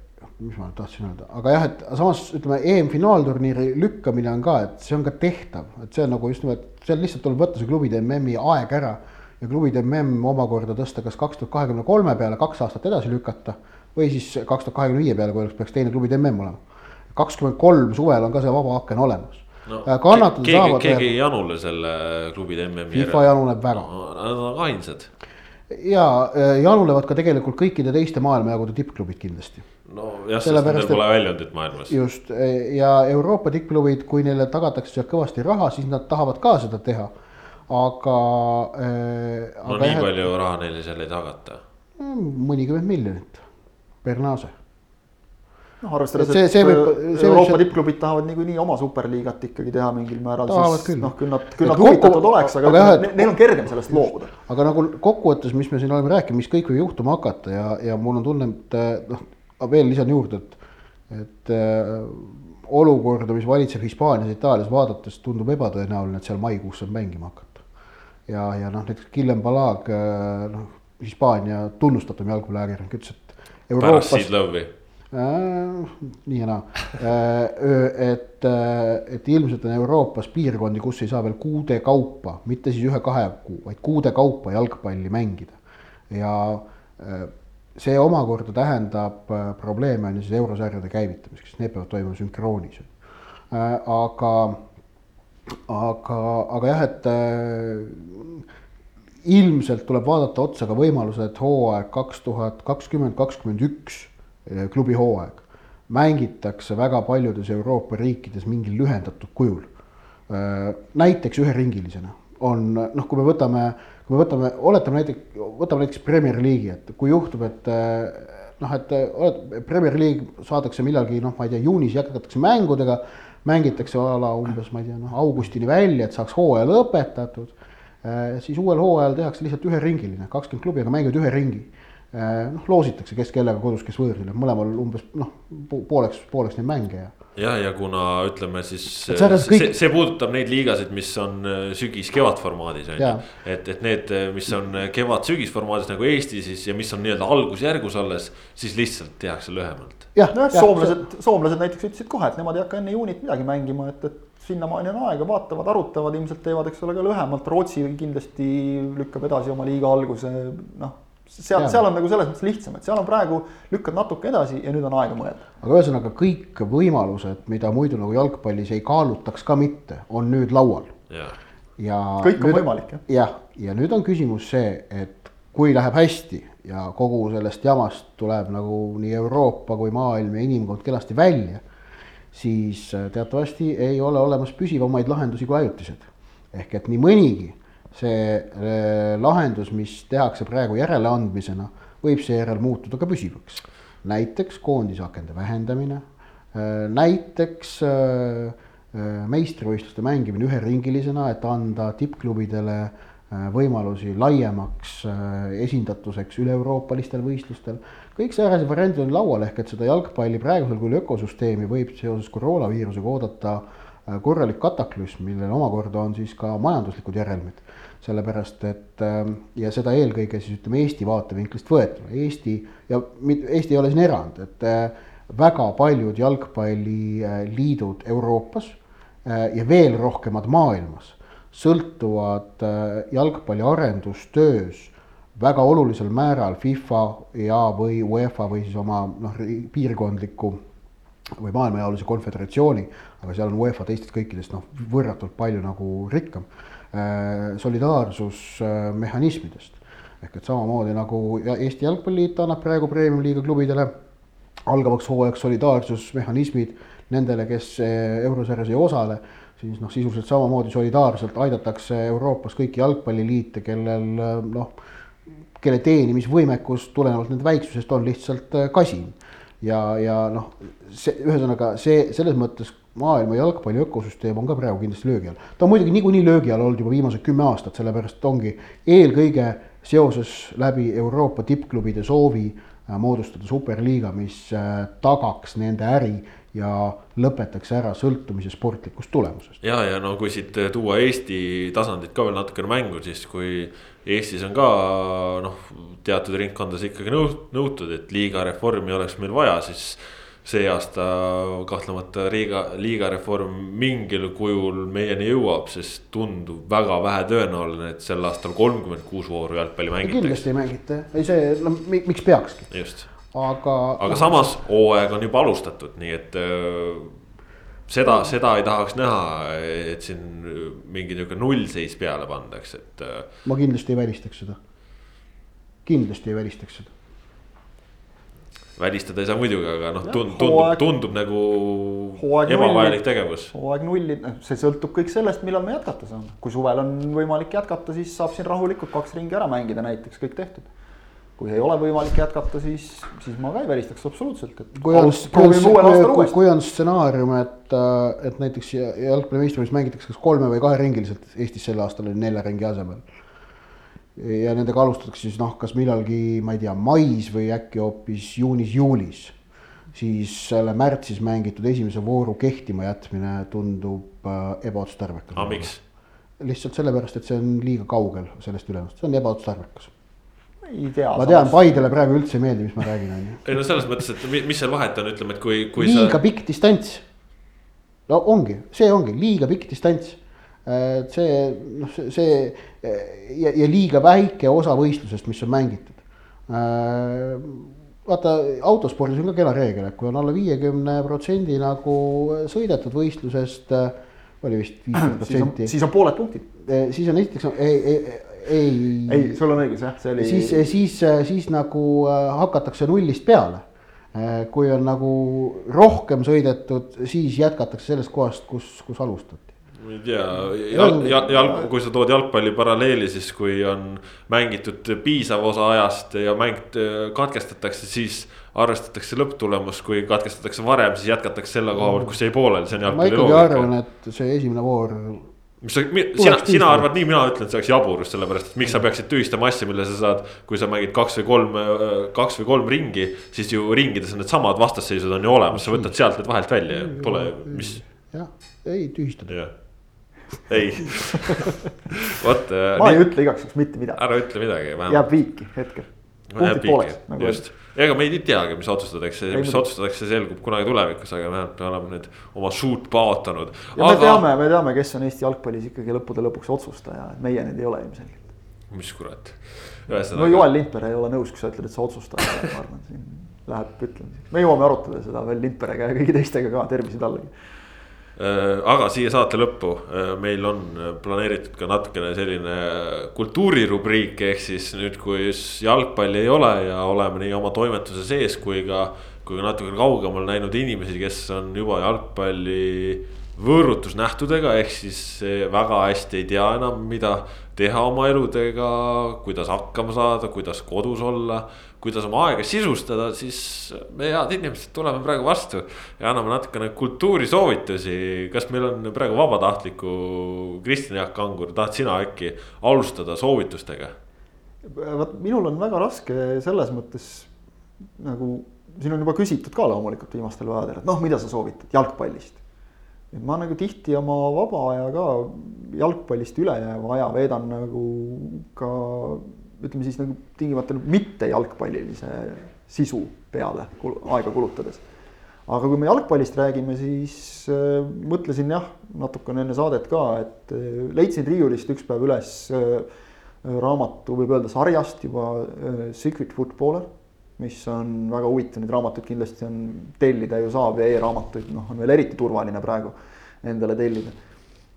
mis ma tahtsin öelda, aga jah, et samas ütleme, EM-finaalturniiri lükkamine on ka, et see on ka tehtav, et see on nagu just nimelt, seal lihtsalt tuleb võtta see klubide MM-i aeg ära. ja klubide MM omakorda tõsta kas kaks tuhat kahekümne kolme peale kaks aastat edasi lükata või siis kaks tuhat kahekümne viie peale, kui oleks, peaks teine klubide MM olema. kakskümmend kolm suvel on ka see vaba aken olemas no,. kannatada keegi, saavad. keegi ei janule selle klubide MM-i. FIFA januneb väga no,. Nad on ainsad. ja janulevad ka tegelikult kõikide teiste maailmajagude tippklubid kindlasti nojah, sest nendel pole väljundit maailmas. just ja Euroopa tippklubid, kui neile tagatakse sealt kõvasti raha, siis nad tahavad ka seda teha. aga äh,. no aga nii jah, palju raha neile seal ei tagata. mõnikümmend miljonit per nase noh, arvestades, et, et võib, Euroopa see... tippklubid tahavad niikuinii oma superliigat ikkagi teha mingil määral, siis noh, küll nad, küll nad huvitatud oleks, aga, aga jah, et, neil on kergem sellest loobuda. aga nagu kokkuvõttes, mis me siin oleme rääkinud, mis kõik võib juhtuma hakata ja, ja mul on tunne, et noh veel lisan juurde, et, et äh, olukorda, mis valitseb Hispaanias, Itaalias vaadates tundub ebatõenäoline, et seal maikuus saab mängima hakata. ja, ja noh, näiteks Guillem Balag, noh, Hispaania tunnustatum jalgpalliajakirjanik ütles, et pärast Seed Love'i äh,. nii ja naa äh,, et, et ilmselt on Euroopas piirkondi, kus ei saa veel kuude kaupa, mitte siis ühe-kahe kuu, vaid kuude kaupa jalgpalli mängida. ja äh, see omakorda tähendab äh, probleeme on ju siis eurosarjade käivitamiseks, need peavad toimuma sünkroonis äh,. aga, aga, aga jah, et äh, ilmselt tuleb vaadata otsa ka võimalused hooaeg kaks tuhat kakskümmend, kakskümmend üks klubi hooaeg. mängitakse väga paljudes Euroopa riikides mingil lühendatud kujul. Näiteks üheringilisena on noh, kui me võtame, kui me võtame, oletame näiteks, võtame näiteks Premier League'i, et kui juhtub, et eh, noh, et oled, Premier League saadakse millalgi noh, ma ei tea, juunis jätkatakse mängudega, mängitakse a la umbes, ma ei tea, noh augustini välja, et saaks hooaja lõpetatud Äh, siis uuel hooajal tehakse lihtsalt üheringiline, kakskümmend klubi, aga mängivad ühe ringi. Noh, loositakse, kes kellega kodus, kes võõrsil, mõlemal umbes noh, pooleks, pooleks neid mänge ja. Jah, ja kuna ütleme siis see, kõik... see puudutab neid liigasid, mis on äh, sügis-kevad formaadis on ju. et, et need, mis on kevad-sügis formaadis nagu Eesti siis ja mis on nii-öelda algusjärgus alles, siis lihtsalt tehakse lühemalt. jah, jah, soomlased, soomlased näiteks ütlesid kohe, et nemad ei hakka enne juunit midagi mängima, et, et sinnamaani on aega, vaatavad, arutavad, ilmselt teevad, eks ole, ka lühemalt, Rootsi kindlasti lükkab edasi oma liiga alguse, noh. Seal, seal on nagu selles mõttes lihtsam, et seal on praegu, lükkad natuke edasi ja nüüd on aega mõelda. aga ühesõnaga kõik võimalused, mida muidu nagu jalgpallis ei kaalutaks ka mitte, on nüüd laual. ja kõik on nüüd, võimalik jah. jah, ja nüüd on küsimus see, et kui läheb hästi ja kogu sellest jamast tuleb nagu nii Euroopa kui maailm ja inimkond kenasti välja siis äh, teatavasti ei ole olemas püsivamaid lahendusi kui ajutised. ehk et nii mõnigi see äh, lahendus, mis tehakse praegu järeleandmisena, võib seejärel muutuda ka püsivaks. näiteks koondisakende vähendamine, äh, näiteks meistrivõistluste mängimine üheringilisena, et anda tippklubidele võimalusi laiemaks esindatuseks üle-euroopalistel võistlustel kõik säärased variandid on laual, ehk et seda jalgpalli praegusel kujul ökosüsteemi võib seoses koroonaviirusega oodata äh, korralik kataklüsm, millel omakorda on siis ka majanduslikud järelmid. sellepärast et ähm, ja seda eelkõige siis ütleme Eesti vaatevinklist võetuna, Eesti ja Eesti ei ole siin erand, et äh, väga paljud jalgpalliliidud Euroopas äh, ja veel rohkemad maailmas sõltuvad jalgpalli arendustöös väga olulisel määral FIFA ja, või UEFA või siis oma noh, piirkondliku või maailmajaolise konföderatsiooni, aga seal on UEFA teistest kõikidest noh, võrratult palju nagu rikkam äh,, solidaarsusmehhanismidest. ehk et samamoodi nagu Eesti Jalgpalliliit annab praegu premium-liiga klubidele algavaks hooajaks solidaarsusmehhanismid nendele, kes äh, eurosarjas ei osale, siis noh, sisuliselt samamoodi solidaarselt aidatakse Euroopas kõiki jalgpalliliite, kellel noh kelle teenimisvõimekus tulenevalt nende väiksusest on lihtsalt äh, kasin. ja, ja noh, see ühesõnaga see selles mõttes maailma jalgpalli ökosüsteem on ka praegu kindlasti löögi all. ta on muidugi niikuinii löögi all olnud juba viimased kümme aastat, sellepärast ongi eelkõige seoses läbi Euroopa tippklubide soovi äh, moodustada superliiga, mis äh, tagaks nende äri ja lõpetaks ära sõltumise sportlikust tulemusest. ja, ja no kui siit tuua Eesti tasandit ka veel natukene mängu, siis kui Eestis on ka noh, teatud ringkondades ikkagi nõutud, et liiga reformi oleks meil vaja, siis see aasta kahtlemata liiga, liiga reform mingil kujul meieni jõuab, sest tundub väga vähe tõenäoline, et sel aastal kolmkümmend kuus vooru jalgpalli mängitakse. kindlasti ei mängita, ei see, no miks peakski. just, aga. aga samas hooaeg on juba alustatud, nii et seda, seda ei tahaks näha, et siin mingi nihuke nullseis peale pandaks, et. Äh, ma kindlasti ei välistaks seda. kindlasti ei välistaks seda. Välistada ei saa muidugi, aga noh, tundub, tundub, tundub nagu ebavajalik tegevus. hooaeg nulli, noh see sõltub kõik sellest, millal me jätkata saame. kui suvel on võimalik jätkata, siis saab siin rahulikult kaks ringi ära mängida näiteks, kõik tehtud kui ei ole võimalik jätkata, siis, siis ma ka ei välistaks absoluutselt, et. kui on, kui, kui on stsenaarium, et, äh, et näiteks jalgpalli meistrivõistluses mängitakse kas kolme või kaheringiliselt, Eestis sel aastal oli nelja ringi asemel. Ja nendega alustatakse siis noh, kas millalgi, ma ei tea, mais või äkki hoopis juunis-juulis. siis selle märtsis mängitud esimese vooru kehtima jätmine tundub äh, ebaotstarbekas. aga miks? lihtsalt sellepärast, et see on liiga kaugel sellest ülejäänud, see on ebaotstarbekas. ei tea. ma tean, Paidele praegu üldse ei meeldi, mis ma räägin, on ju. ei no selles mõttes, et mi- mis seal vahet on, ütleme, et kui, kui liiga sa. pikk distants. no ongi, see ongi liiga pikk distants. See noh, see, ja, ja liiga väike osa võistlusest, mis on mängitud. vaata autospordis on ka kena reegel, et kui on alla viiekümne protsendi nagu sõidetud võistlusest, oli vist [clears throat] viiskümmend siis on, protsenti, siis on pooled punktid. siis on esiteks ei, ei, ei. ei, sul on õigus jah, see oli. siis, siis, siis nagu äh, hakatakse nullist peale. kui on nagu rohkem sõidetud, siis jätkatakse sellest kohast, kus, kus alustati ma ei tea, jalg, jalg, jalg, kui sa tood jalgpalli paralleeli, siis kui on mängitud piisav osa ajast ja mäng katkestatakse, siis arvestatakse lõpptulemus, kui katkestatakse varem, siis jätkatakse selle koha pealt, kus jäi pooleli, see on ma jalgpalli ikkagi arvan, loogika. et see esimene voor, mis sa, sina, sina arvad nii, mina ütlen, et see oleks jaburus, sellepärast et miks sa peaksid tühistama asja, mille sa saad. kui sa mängid kaks või kolm, kaks või kolm ringi, siis ju ringides on needsamad vastasseisud on ju olemas, sa võtad sealt need vahelt välja ja pole, mis. jah, ei tühistada. Ei vot. ma ei ütle igaks juhuks mitte midagi, ära ütle midagi. jääb viiki hetkel. punktid pooleks nagu just, ega me ei teagi, mis otsustatakse, mis otsustatakse, selgub kunagi tulevikus, aga vähemalt me oleme nüüd oma suud paotanud. ja me teame, me teame, kes on Eesti jalgpallis ikkagi lõppude lõpuks otsustaja, et meie need ei ole ilmselgelt. mis kurat. no Joel Lindpere ei ole nõus, kui sa ütled, et sa otsustaja oled, ma arvan, siin läheb ütlemiseks. me jõuame arutada seda veel Lindperega ja kõigi teistega ka, tervisi tallegi. Äh, aga siia saate lõppu äh, meil on planeeritud ka natukene selline kultuurirubriik, ehk siis nüüd, kui jalgpalli ei ole ja oleme nii oma toimetuse sees kui ka. kui ka natuke kaugemal näinud inimesi, kes on juba jalgpalli võõrutusnähtudega, ehk siis väga hästi ei tea enam, mida teha oma eludega, kuidas hakkama saada, kuidas kodus olla. kuidas oma aega sisustada, siis me head inimesed tuleme praegu vastu ja anname natukene kultuurisoovitusi. kas meil on praegu vabatahtliku Kristjan Jaak Kangur, tahad sina äkki alustada soovitustega? vot minul on väga raske selles mõttes nagu siin on juba küsitud ka loomulikult viimastel päevadel, et noh, mida sa soovitad jalgpallist. Et ma nagu tihti oma vaba aja ka jalgpallist ülejääva aja veedan nagu ka ütleme siis nagu tingimata nagu mitte jalgpallilise sisu peale kul aega kulutades. aga kui me jalgpallist räägime, siis äh, mõtlesin jah, natukene enne saadet ka, et äh, leidsin riiulist üks päev üles äh, raamatu, võib öelda sarjast juba äh, Secret Footballer, mis on väga huvitav, neid raamatuid kindlasti on tellida ju saab ja e-raamatuid, noh, on veel eriti turvaline praegu endale tellida.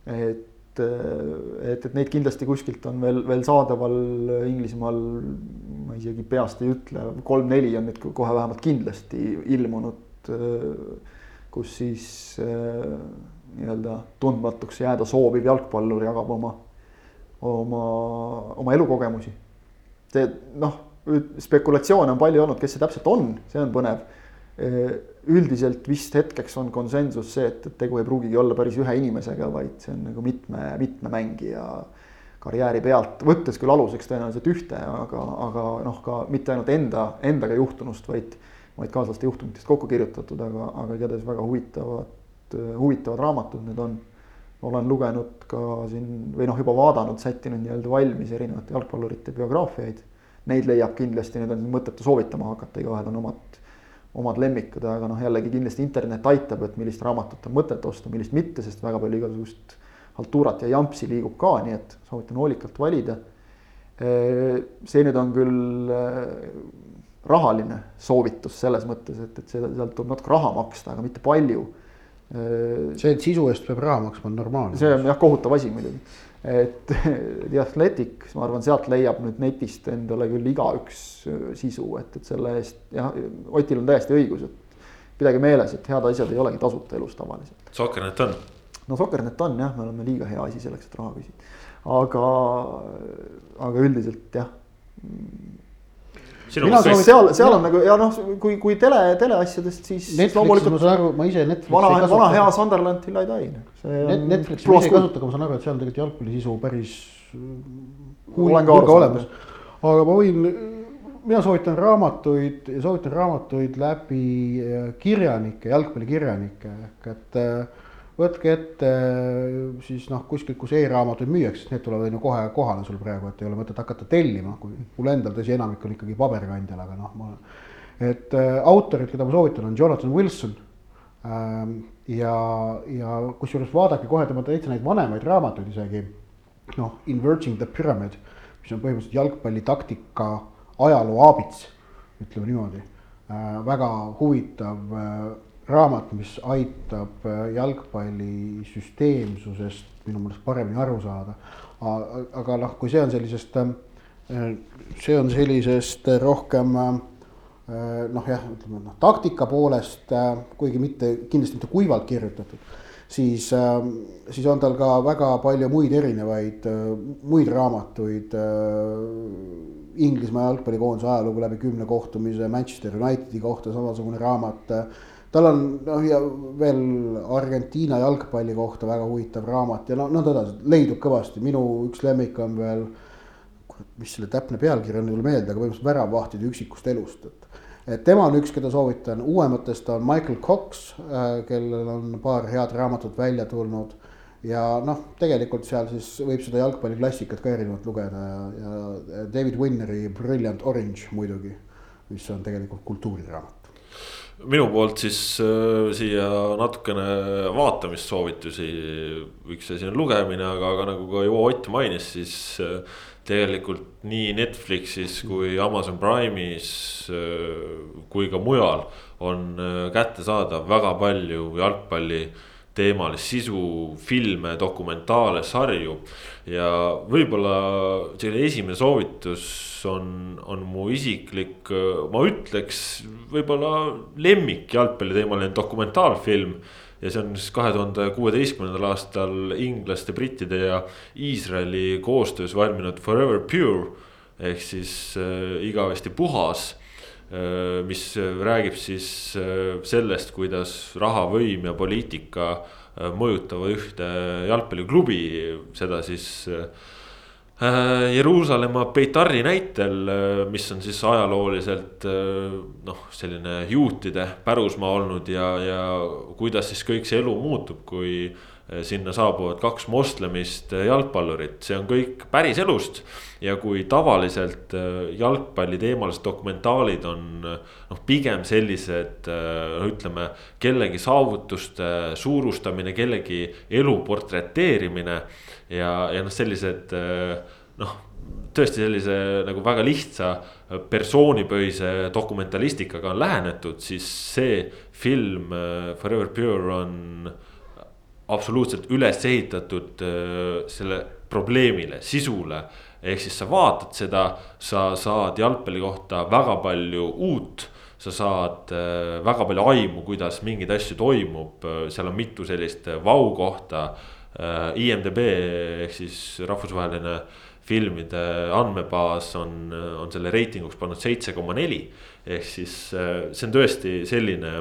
et, äh, et, et neid kindlasti kuskilt on veel, veel saadaval Inglismaal, ma isegi peast ei ütle, kolm-neli on nüüd kohe vähemalt kindlasti ilmunud, kus siis äh, nii-öelda tundmatuks jääda sooviv jalgpallur jagab oma oma, oma elukogemusi. see noh, spekulatsioone on palju olnud, kes see täpselt on, see on põnev. üldiselt vist hetkeks on konsensus see, et, et tegu ei pruugigi olla päris ühe inimesega, vaid see on nagu mitme, mitme mängija karjääri pealt, võttes küll aluseks tõenäoliselt ühte, aga, aga noh, ka mitte ainult enda, endaga juhtunust, vaid, vaid kaaslaste juhtumitest kokku kirjutatud, aga, aga igatahes väga huvitavad, huvitavad raamatud need on olen lugenud ka siin või noh, juba vaadanud, sättinud nii-öelda valmis erinevate jalgpallurite biograafiaid. Neid leiab kindlasti, need on mõttetu soovitama hakata, igaühel on omad, omad lemmikud, aga noh, jällegi kindlasti internet aitab, et millist raamatut on mõtet osta, millist mitte, sest väga palju igasugust haltuurat ja jampsi liigub ka, nii et soovitan hoolikalt valida. see nüüd on küll rahaline soovitus selles mõttes, et, et seda, sealt tuleb natuke raha maksta, aga mitte palju see, et sisu eest peab raha maksma, on normaalne. see on jah kohutav asi muidugi, et [laughs] The Athletic, ma arvan, sealt leiab nüüd netist endale küll igaüks sisu, et, et selle eest jah, Otil on täiesti õigus, et pidage meeles, et head asjad ei olegi tasuta elus tavaliselt. Sokkernet on. no Sokkernet on jah, me oleme liiga hea asi selleks, et raha küsida, aga, aga üldiselt jah mina soovitan, seal, seal on nagu ja noh, kui, kui tele, teleasjadest, siis Netflixi ma saan aru, ma ise Netflixi vana, ei vana hea kasuta. Sunderland till I die. Net, Netflixi ma ise ei kasuta, aga ma saan aru, et seal on tegelikult jalgpalli sisu päris Olen ka aru saanud, olemas. aga ma võin, mina soovitan raamatuid ja soovitan raamatuid läbi äh, kirjanike, jalgpallikirjanike ehk et äh, võtke ette siis noh, kuskilt, kus e-raamatuid müüakse, need tulevad on ju kohe kohale sul praegu, et ei ole mõtet hakata tellima, kui mul endal tõsi, enamik on ikkagi paberkandjal, aga noh, ma. et äh, autorid, keda ma soovitan, on Jonathan Wilson ähm,. ja, ja kusjuures vaadake kohe tema täitsa neid vanemaid raamatuid isegi. noh, Inverging the Pyramid, mis on põhimõtteliselt jalgpallitaktika ajaloo aabits, ütleme niimoodi äh,. väga huvitav äh, raamat, mis aitab äh, jalgpalli süsteemsusest minu meelest paremini aru saada. aga noh, kui see on sellisest, äh, see on sellisest rohkem äh, noh, jah, ütleme noh, taktika poolest, kuigi mitte kindlasti mitte kuivalt kirjutatud, siis, siis on tal ka väga palju muid erinevaid muid raamatuid. Inglismaa jalgpallikoondise ajalugu läbi kümne kohtumise, Manchester Unitedi kohta samasugune raamat tal on noh, ja veel Argentiina jalgpalli kohta väga huvitav raamat ja no nõnda edasi, leidub kõvasti, minu üks lemmik on veel. mis selle täpne pealkiri on, ei tule meelde, aga põhimõtteliselt Väravvahtide üksikust elust, et. et tema on üks, keda soovitan, uuematest on Michael Cox, äh, kellel on paar head raamatut välja tulnud. ja noh, tegelikult seal siis võib seda jalgpalliklassikat ka erinevalt lugeda ja, ja David Winneri Brilliant Orange muidugi, mis on tegelikult kultuuriraamat minu poolt siis äh, siia natukene vaatamissoovitusi, üks asi on lugemine, aga, aga nagu ka Juho Ott mainis, siis äh, tegelikult nii Netflixis kui Amazon Prime'is äh, kui ka mujal on äh, kättesaadav väga palju jalgpalli teemalist sisu, filme, dokumentaale, sarju. ja võib-olla selline esimene soovitus on, on mu isiklik, ma ütleks, võib-olla lemmik jalgpalliteemaline dokumentaalfilm. ja see on siis kahe tuhande kuueteistkümnendal aastal inglaste, brittide ja Iisraeli koostöös valminud Forever Pure ehk siis äh, igavesti puhas mis räägib siis äh, sellest, kuidas raha, võim ja poliitika äh, mõjutavad ühte jalgpalliklubi, seda siis. Jeruusalemma Beitari näitel, mis on siis ajalooliselt noh, selline juutide pärusmaa olnud ja, ja kuidas siis kõik see elu muutub, kui sinna saabuvad kaks moslemist eh, jalgpallurit, see on kõik päris elust. ja kui tavaliselt eh, jalgpalliteemalised dokumentaalid on noh, pigem sellised ütleme kellegi saavutuste suurustamine, kellegi elu portreteerimine. ja, ja noh, sellised noh tõesti sellise nagu väga lihtsa persoonipõhise dokumentalistikaga on lähenetud, siis see film Forever Pure on absoluutselt üles ehitatud äh, selle probleemile, sisule. ehk siis sa vaatad seda, sa saad jalgpalli kohta väga palju uut sa saad äh, väga palju aimu, kuidas mingeid asju toimub, seal on mitu sellist vau-kohta. Äh, IMDB ehk siis rahvusvaheline filmide andmebaas on, on selle reitinguks pannud seitse koma neli. ehk siis see on tõesti selline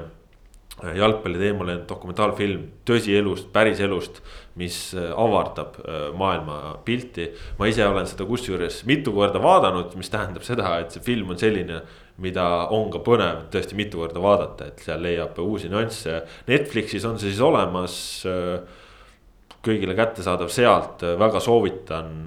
jalgpalliteemaline dokumentaalfilm tõsielust, päriselust, mis äh, avardab äh, maailma pilti. ma ise olen seda kusjuures mitu korda vaadanud, mis tähendab seda, et see film on selline, mida on ka põnev tõesti mitu korda vaadata, et seal leiab uusi nüansse. Netflixis on see siis olemas äh, kõigile kättesaadav sealt, väga soovitan,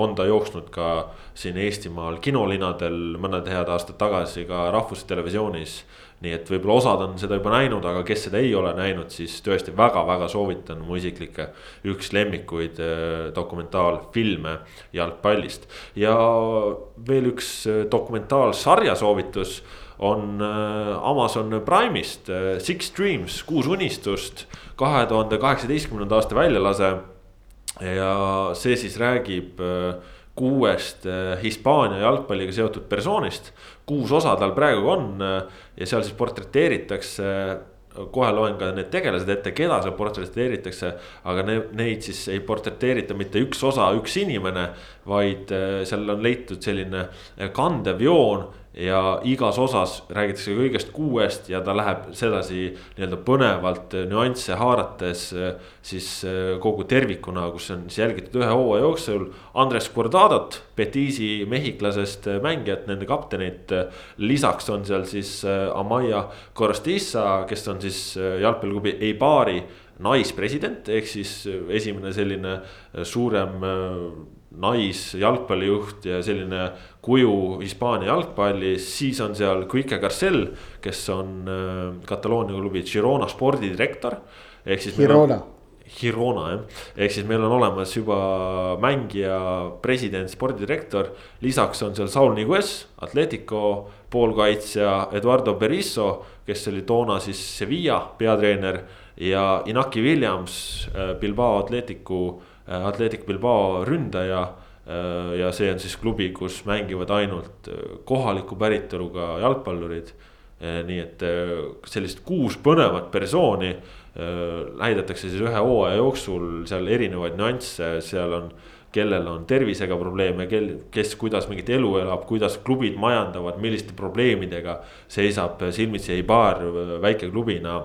on ta jooksnud ka siin Eestimaal kinolinadel mõned head aastad tagasi ka Rahvustelevisioonis nii et võib-olla osad on seda juba näinud, aga kes seda ei ole näinud, siis tõesti väga-väga soovitan mu isiklikke üks lemmikuid äh, dokumentaalfilme jalgpallist. ja veel üks äh, dokumentaalsarja soovitus on äh, Amazon Prime'ist Six Dreams, kuus unistust, kahe tuhande kaheksateistkümnenda aasta väljalase. ja see siis räägib kuuest Hispaania jalgpalliga seotud persoonist kuus osa tal praegu on ja seal siis portreteeritakse kohe loen ka need tegelased ette, keda seal portreteeritakse. aga ne, neid siis ei portreteerita mitte üks osa, üks inimene, vaid äh, seal on leitud selline kandev joon ja igas osas räägitakse kõigest kuuest ja ta läheb sedasi nii-öelda põnevalt nüansse haarates siis äh, kogu tervikuna, kus on siis jälgitud ühe hooaja jooksul. Andres Guardadot, Betiisi mehhiklasest mängijat, nende kaptenit. lisaks on seal siis äh, Amaya Corostissa, kes on siis äh, jalgpalliklubi Eibari naispresident, ehk siis esimene selline suurem naisjalgpallijuht ja selline kuju Hispaania jalgpallis, siis on seal Quique Garcel, kes on Kataloonia klubi Girona spordidirektor. ehk siis. Girona Hirona jah, ehk siis meil on olemas juba mängija, president, spordidirektor. lisaks on seal Saul Niguez, Atletico poolkaitsja Eduardo Berisso, kes oli toona siis Sevilla peatreener. ja Inaki Williams, äh, Bilbao Atleticu, äh, Atletic Bilbao ründaja äh, ja see on siis klubi, kus mängivad ainult kohaliku päritoluga jalgpallurid. nii et sellist kuus põnevat persooni näidatakse siis ühe hooaja jooksul seal erinevaid nüansse, seal on kellel on tervisega probleeme, kel, kes kuidas mingit elu elab, kuidas klubid majandavad, milliste probleemidega seisab silmitsi Eibar väikeklubina.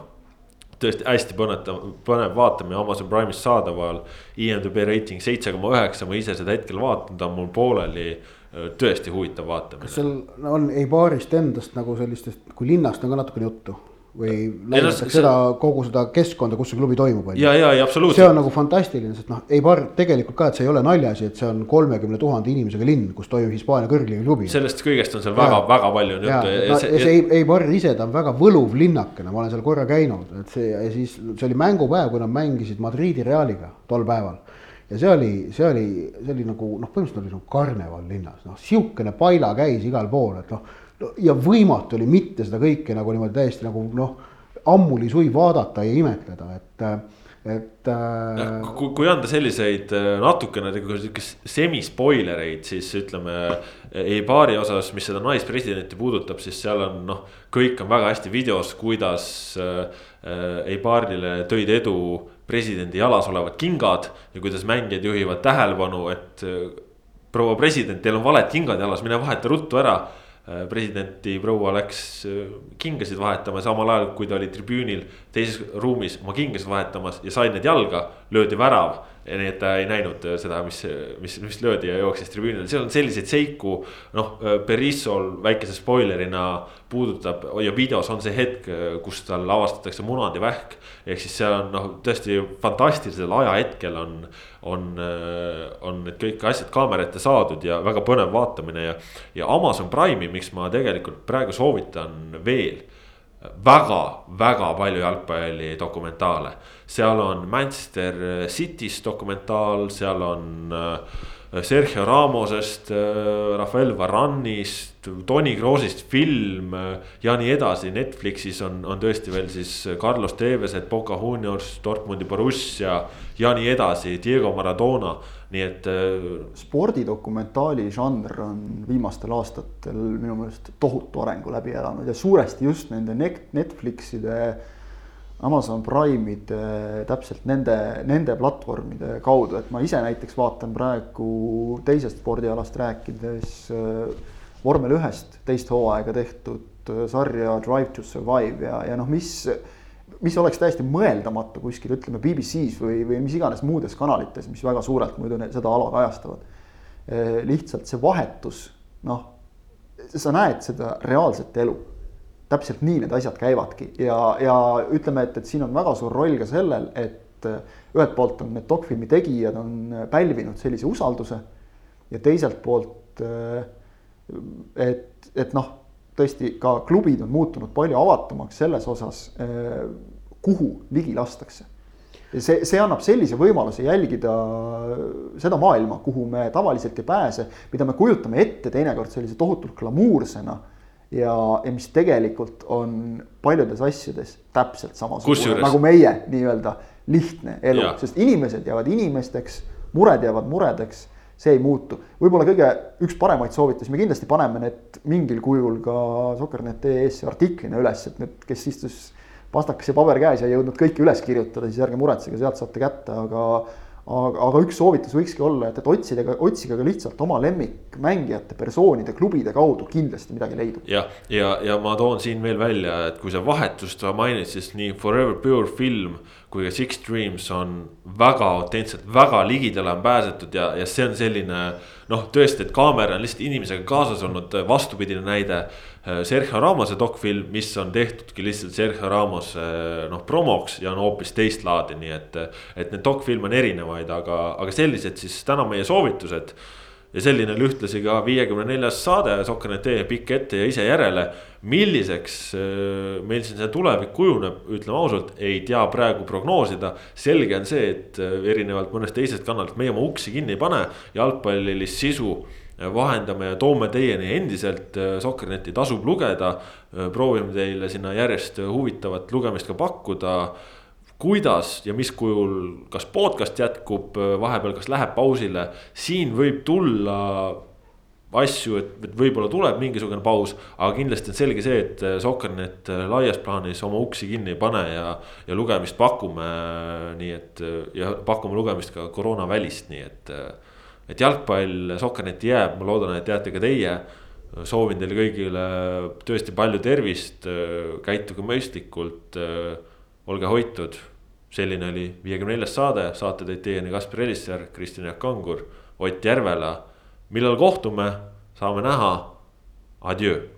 Tõesti hästi põnetav, põnev vaatamine Amazon Prime'is saadaval. IMDB reiting seitse koma üheksa, ma ise seda hetkel vaatan, ta on mul pooleli tõesti huvitav vaatamine. kas seal on Eibarist endast nagu sellistest, kui linnast on ka natukene juttu? Või näidatakse seda kogu seda keskkonda, kus see klubi toimub. ja, ja, ja absoluutselt. see on nagu fantastiline, sest noh, Eibar tegelikult ka, et see ei ole naljaasi, et see on kolmekümne tuhande inimesega linn, kus toimub Hispaania kõrgliiga klubi. sellest kõigest on seal väga-väga palju juttu. ja, ja see Eibar ise, ta on väga võluv linnakene, ma olen seal korra käinud, et see ja siis see oli mängupäev, kui nad mängisid Madridi Realiga tol päeval ja see oli, see oli, see oli nagu noh, põhimõtteliselt oli nagu karneval linnas, noh sihukene paila käis igal pool, et noh ja võimatu oli mitte seda kõike nagu niimoodi täiesti nagu noh, ammuli sui vaadata ja imetleda, et, et äh.... kui, kui anda selliseid äh, natukene nagu sihukest semispoilereid, siis ütleme. Eibaari osas, mis seda naispresidenti puudutab, siis seal on noh, kõik on väga hästi videos, kuidas äh, Eibaarile tõid edu presidendi jalas olevad kingad ja kuidas mängijad juhivad tähelepanu, et äh, proua president, teil on valed kingad jalas, mine vaheta ruttu ära Äh, presidenti proua läks äh, kingasid vahetama, samal ajal kui ta oli tribüünil teises ruumis. Oma kingasid vahetamas ja sai need jalga, löödi värav nii et ta ei näinud äh, seda, mis, mis, mis löödi ja jooksis tribüünil, seal on selliseid seiku. noh, Berissol väikese spoilerina puudutab ja videos on see hetk, kus tal avastatakse munad ja vähk. ehk siis seal on noh, tõesti fantastilisel ajahetkel on, on, on need kõik asjad kaamera ette saadud ja väga põnev vaatamine ja. ja Amazon Prime'i, miks ma tegelikult praegu soovitan veel väga-väga palju jalgpallidokumentaale. seal on Manchester City's dokumentaal, seal on äh, Sergio Ramosest, äh, Rafael Varannist, Tony Kroosist film äh, ja nii edasi. Netflixis on, on tõesti veel siis Carlos Tevesed, Boca Juniors, Dortmundi Borussia ja nii edasi, Diego Maradona nii et. Äh, spordidokumentaali žanr on viimastel aastatel minu meelest tohutu arengu läbi elanud ja suuresti just nende Netflixide. Amazon Prime'ide, täpselt nende, nende platvormide kaudu, et ma ise näiteks vaatan praegu teisest spordialast rääkides äh, vormel ühest teist hooaega tehtud äh, sarja Drive to Survive ja, ja noh, mis mis oleks täiesti mõeldamatu kuskil ütleme BBC-s või, või mis iganes muudes kanalites, mis väga suurelt muidu seda ala kajastavad. Eh, lihtsalt see vahetus, noh, sa näed seda reaalset elu. täpselt nii need asjad käivadki ja, ja ütleme, et, et siin on väga suur roll ka sellel, et eh, ühelt poolt on need dokfilmi tegijad on pälvinud sellise usalduse ja teiselt poolt, eh, et, et noh tõesti ka klubid on muutunud palju avatumaks selles osas, eh, kuhu ligi lastakse. ja see, see annab sellise võimaluse jälgida seda maailma, kuhu me tavaliselt ei pääse, mida me kujutame ette teinekord sellise tohutult glamuursena ja, ja mis tegelikult on paljudes asjades täpselt samasugune nagu meie nii-öelda lihtne elu, sest inimesed jäävad inimesteks, mured jäävad muredeks see ei muutu. võib-olla kõige, üks paremaid soovitusi, me kindlasti paneme need mingil kujul ka Soker.net.ee-sse artiklina üles, et need, kes istus pastakas ja paber käes ja ei jõudnud kõike üles kirjutada, siis ärge muretsege, sealt saate kätte, aga aga, aga üks soovitus võikski olla, et, et otsida, otsige ka lihtsalt oma lemmikmängijate, persoonide, klubide kaudu kindlasti midagi leidub. jah, ja, ja, ja ma toon siin veel välja, et kui sa vahetust mainid, siis nii Forever Pure film kui ka Six Dreams on väga autentsed, väga ligidale on pääsetud ja, ja see on selline noh, tõesti, et kaamera on lihtsalt inimesega kaasas olnud, vastupidine näide Sergio Ramose dokfilm, mis on tehtudki lihtsalt Sergio Ramose noh promoks ja on hoopis teist laadi, nii et. et need dokfilme on erinevaid, aga, aga sellised siis täna meie soovitused ja selline oli ühtlasi ka viiekümne neljas saade, Sokkernet teie pikk ette ja ise järele. milliseks äh, meil siin see tulevik kujuneb, ütleme ausalt, ei tea praegu prognoosida. selge on see, et äh, erinevalt mõnest teisest kanalist meie oma uksi kinni ei pane, jalgpallilist sisu äh, vahendame ja toome teieni endiselt, Sokkerneti tasub lugeda. proovime teile sinna järjest huvitavat lugemist ka pakkuda kuidas ja mis kujul, kas podcast jätkub vahepeal, kas läheb pausile, siin võib tulla asju, et võib-olla tuleb mingisugune paus, aga kindlasti on selge see, et Soccernet laias plaanis oma uksi kinni ei pane ja, ja lugemist pakume. nii et ja pakume lugemist ka koroona välist, nii et, et jalgpall Soccerneti jääb, ma loodan, et jääte ka teie. soovin teile kõigile tõesti palju tervist, käituge mõistlikult olge hoitud. selline oli viiekümne neljas saade, saate tõid teieni Kaspar Elisser, Kristjan Jaak Kangur, Ott Järvela. millal kohtume, saame näha. Adjöö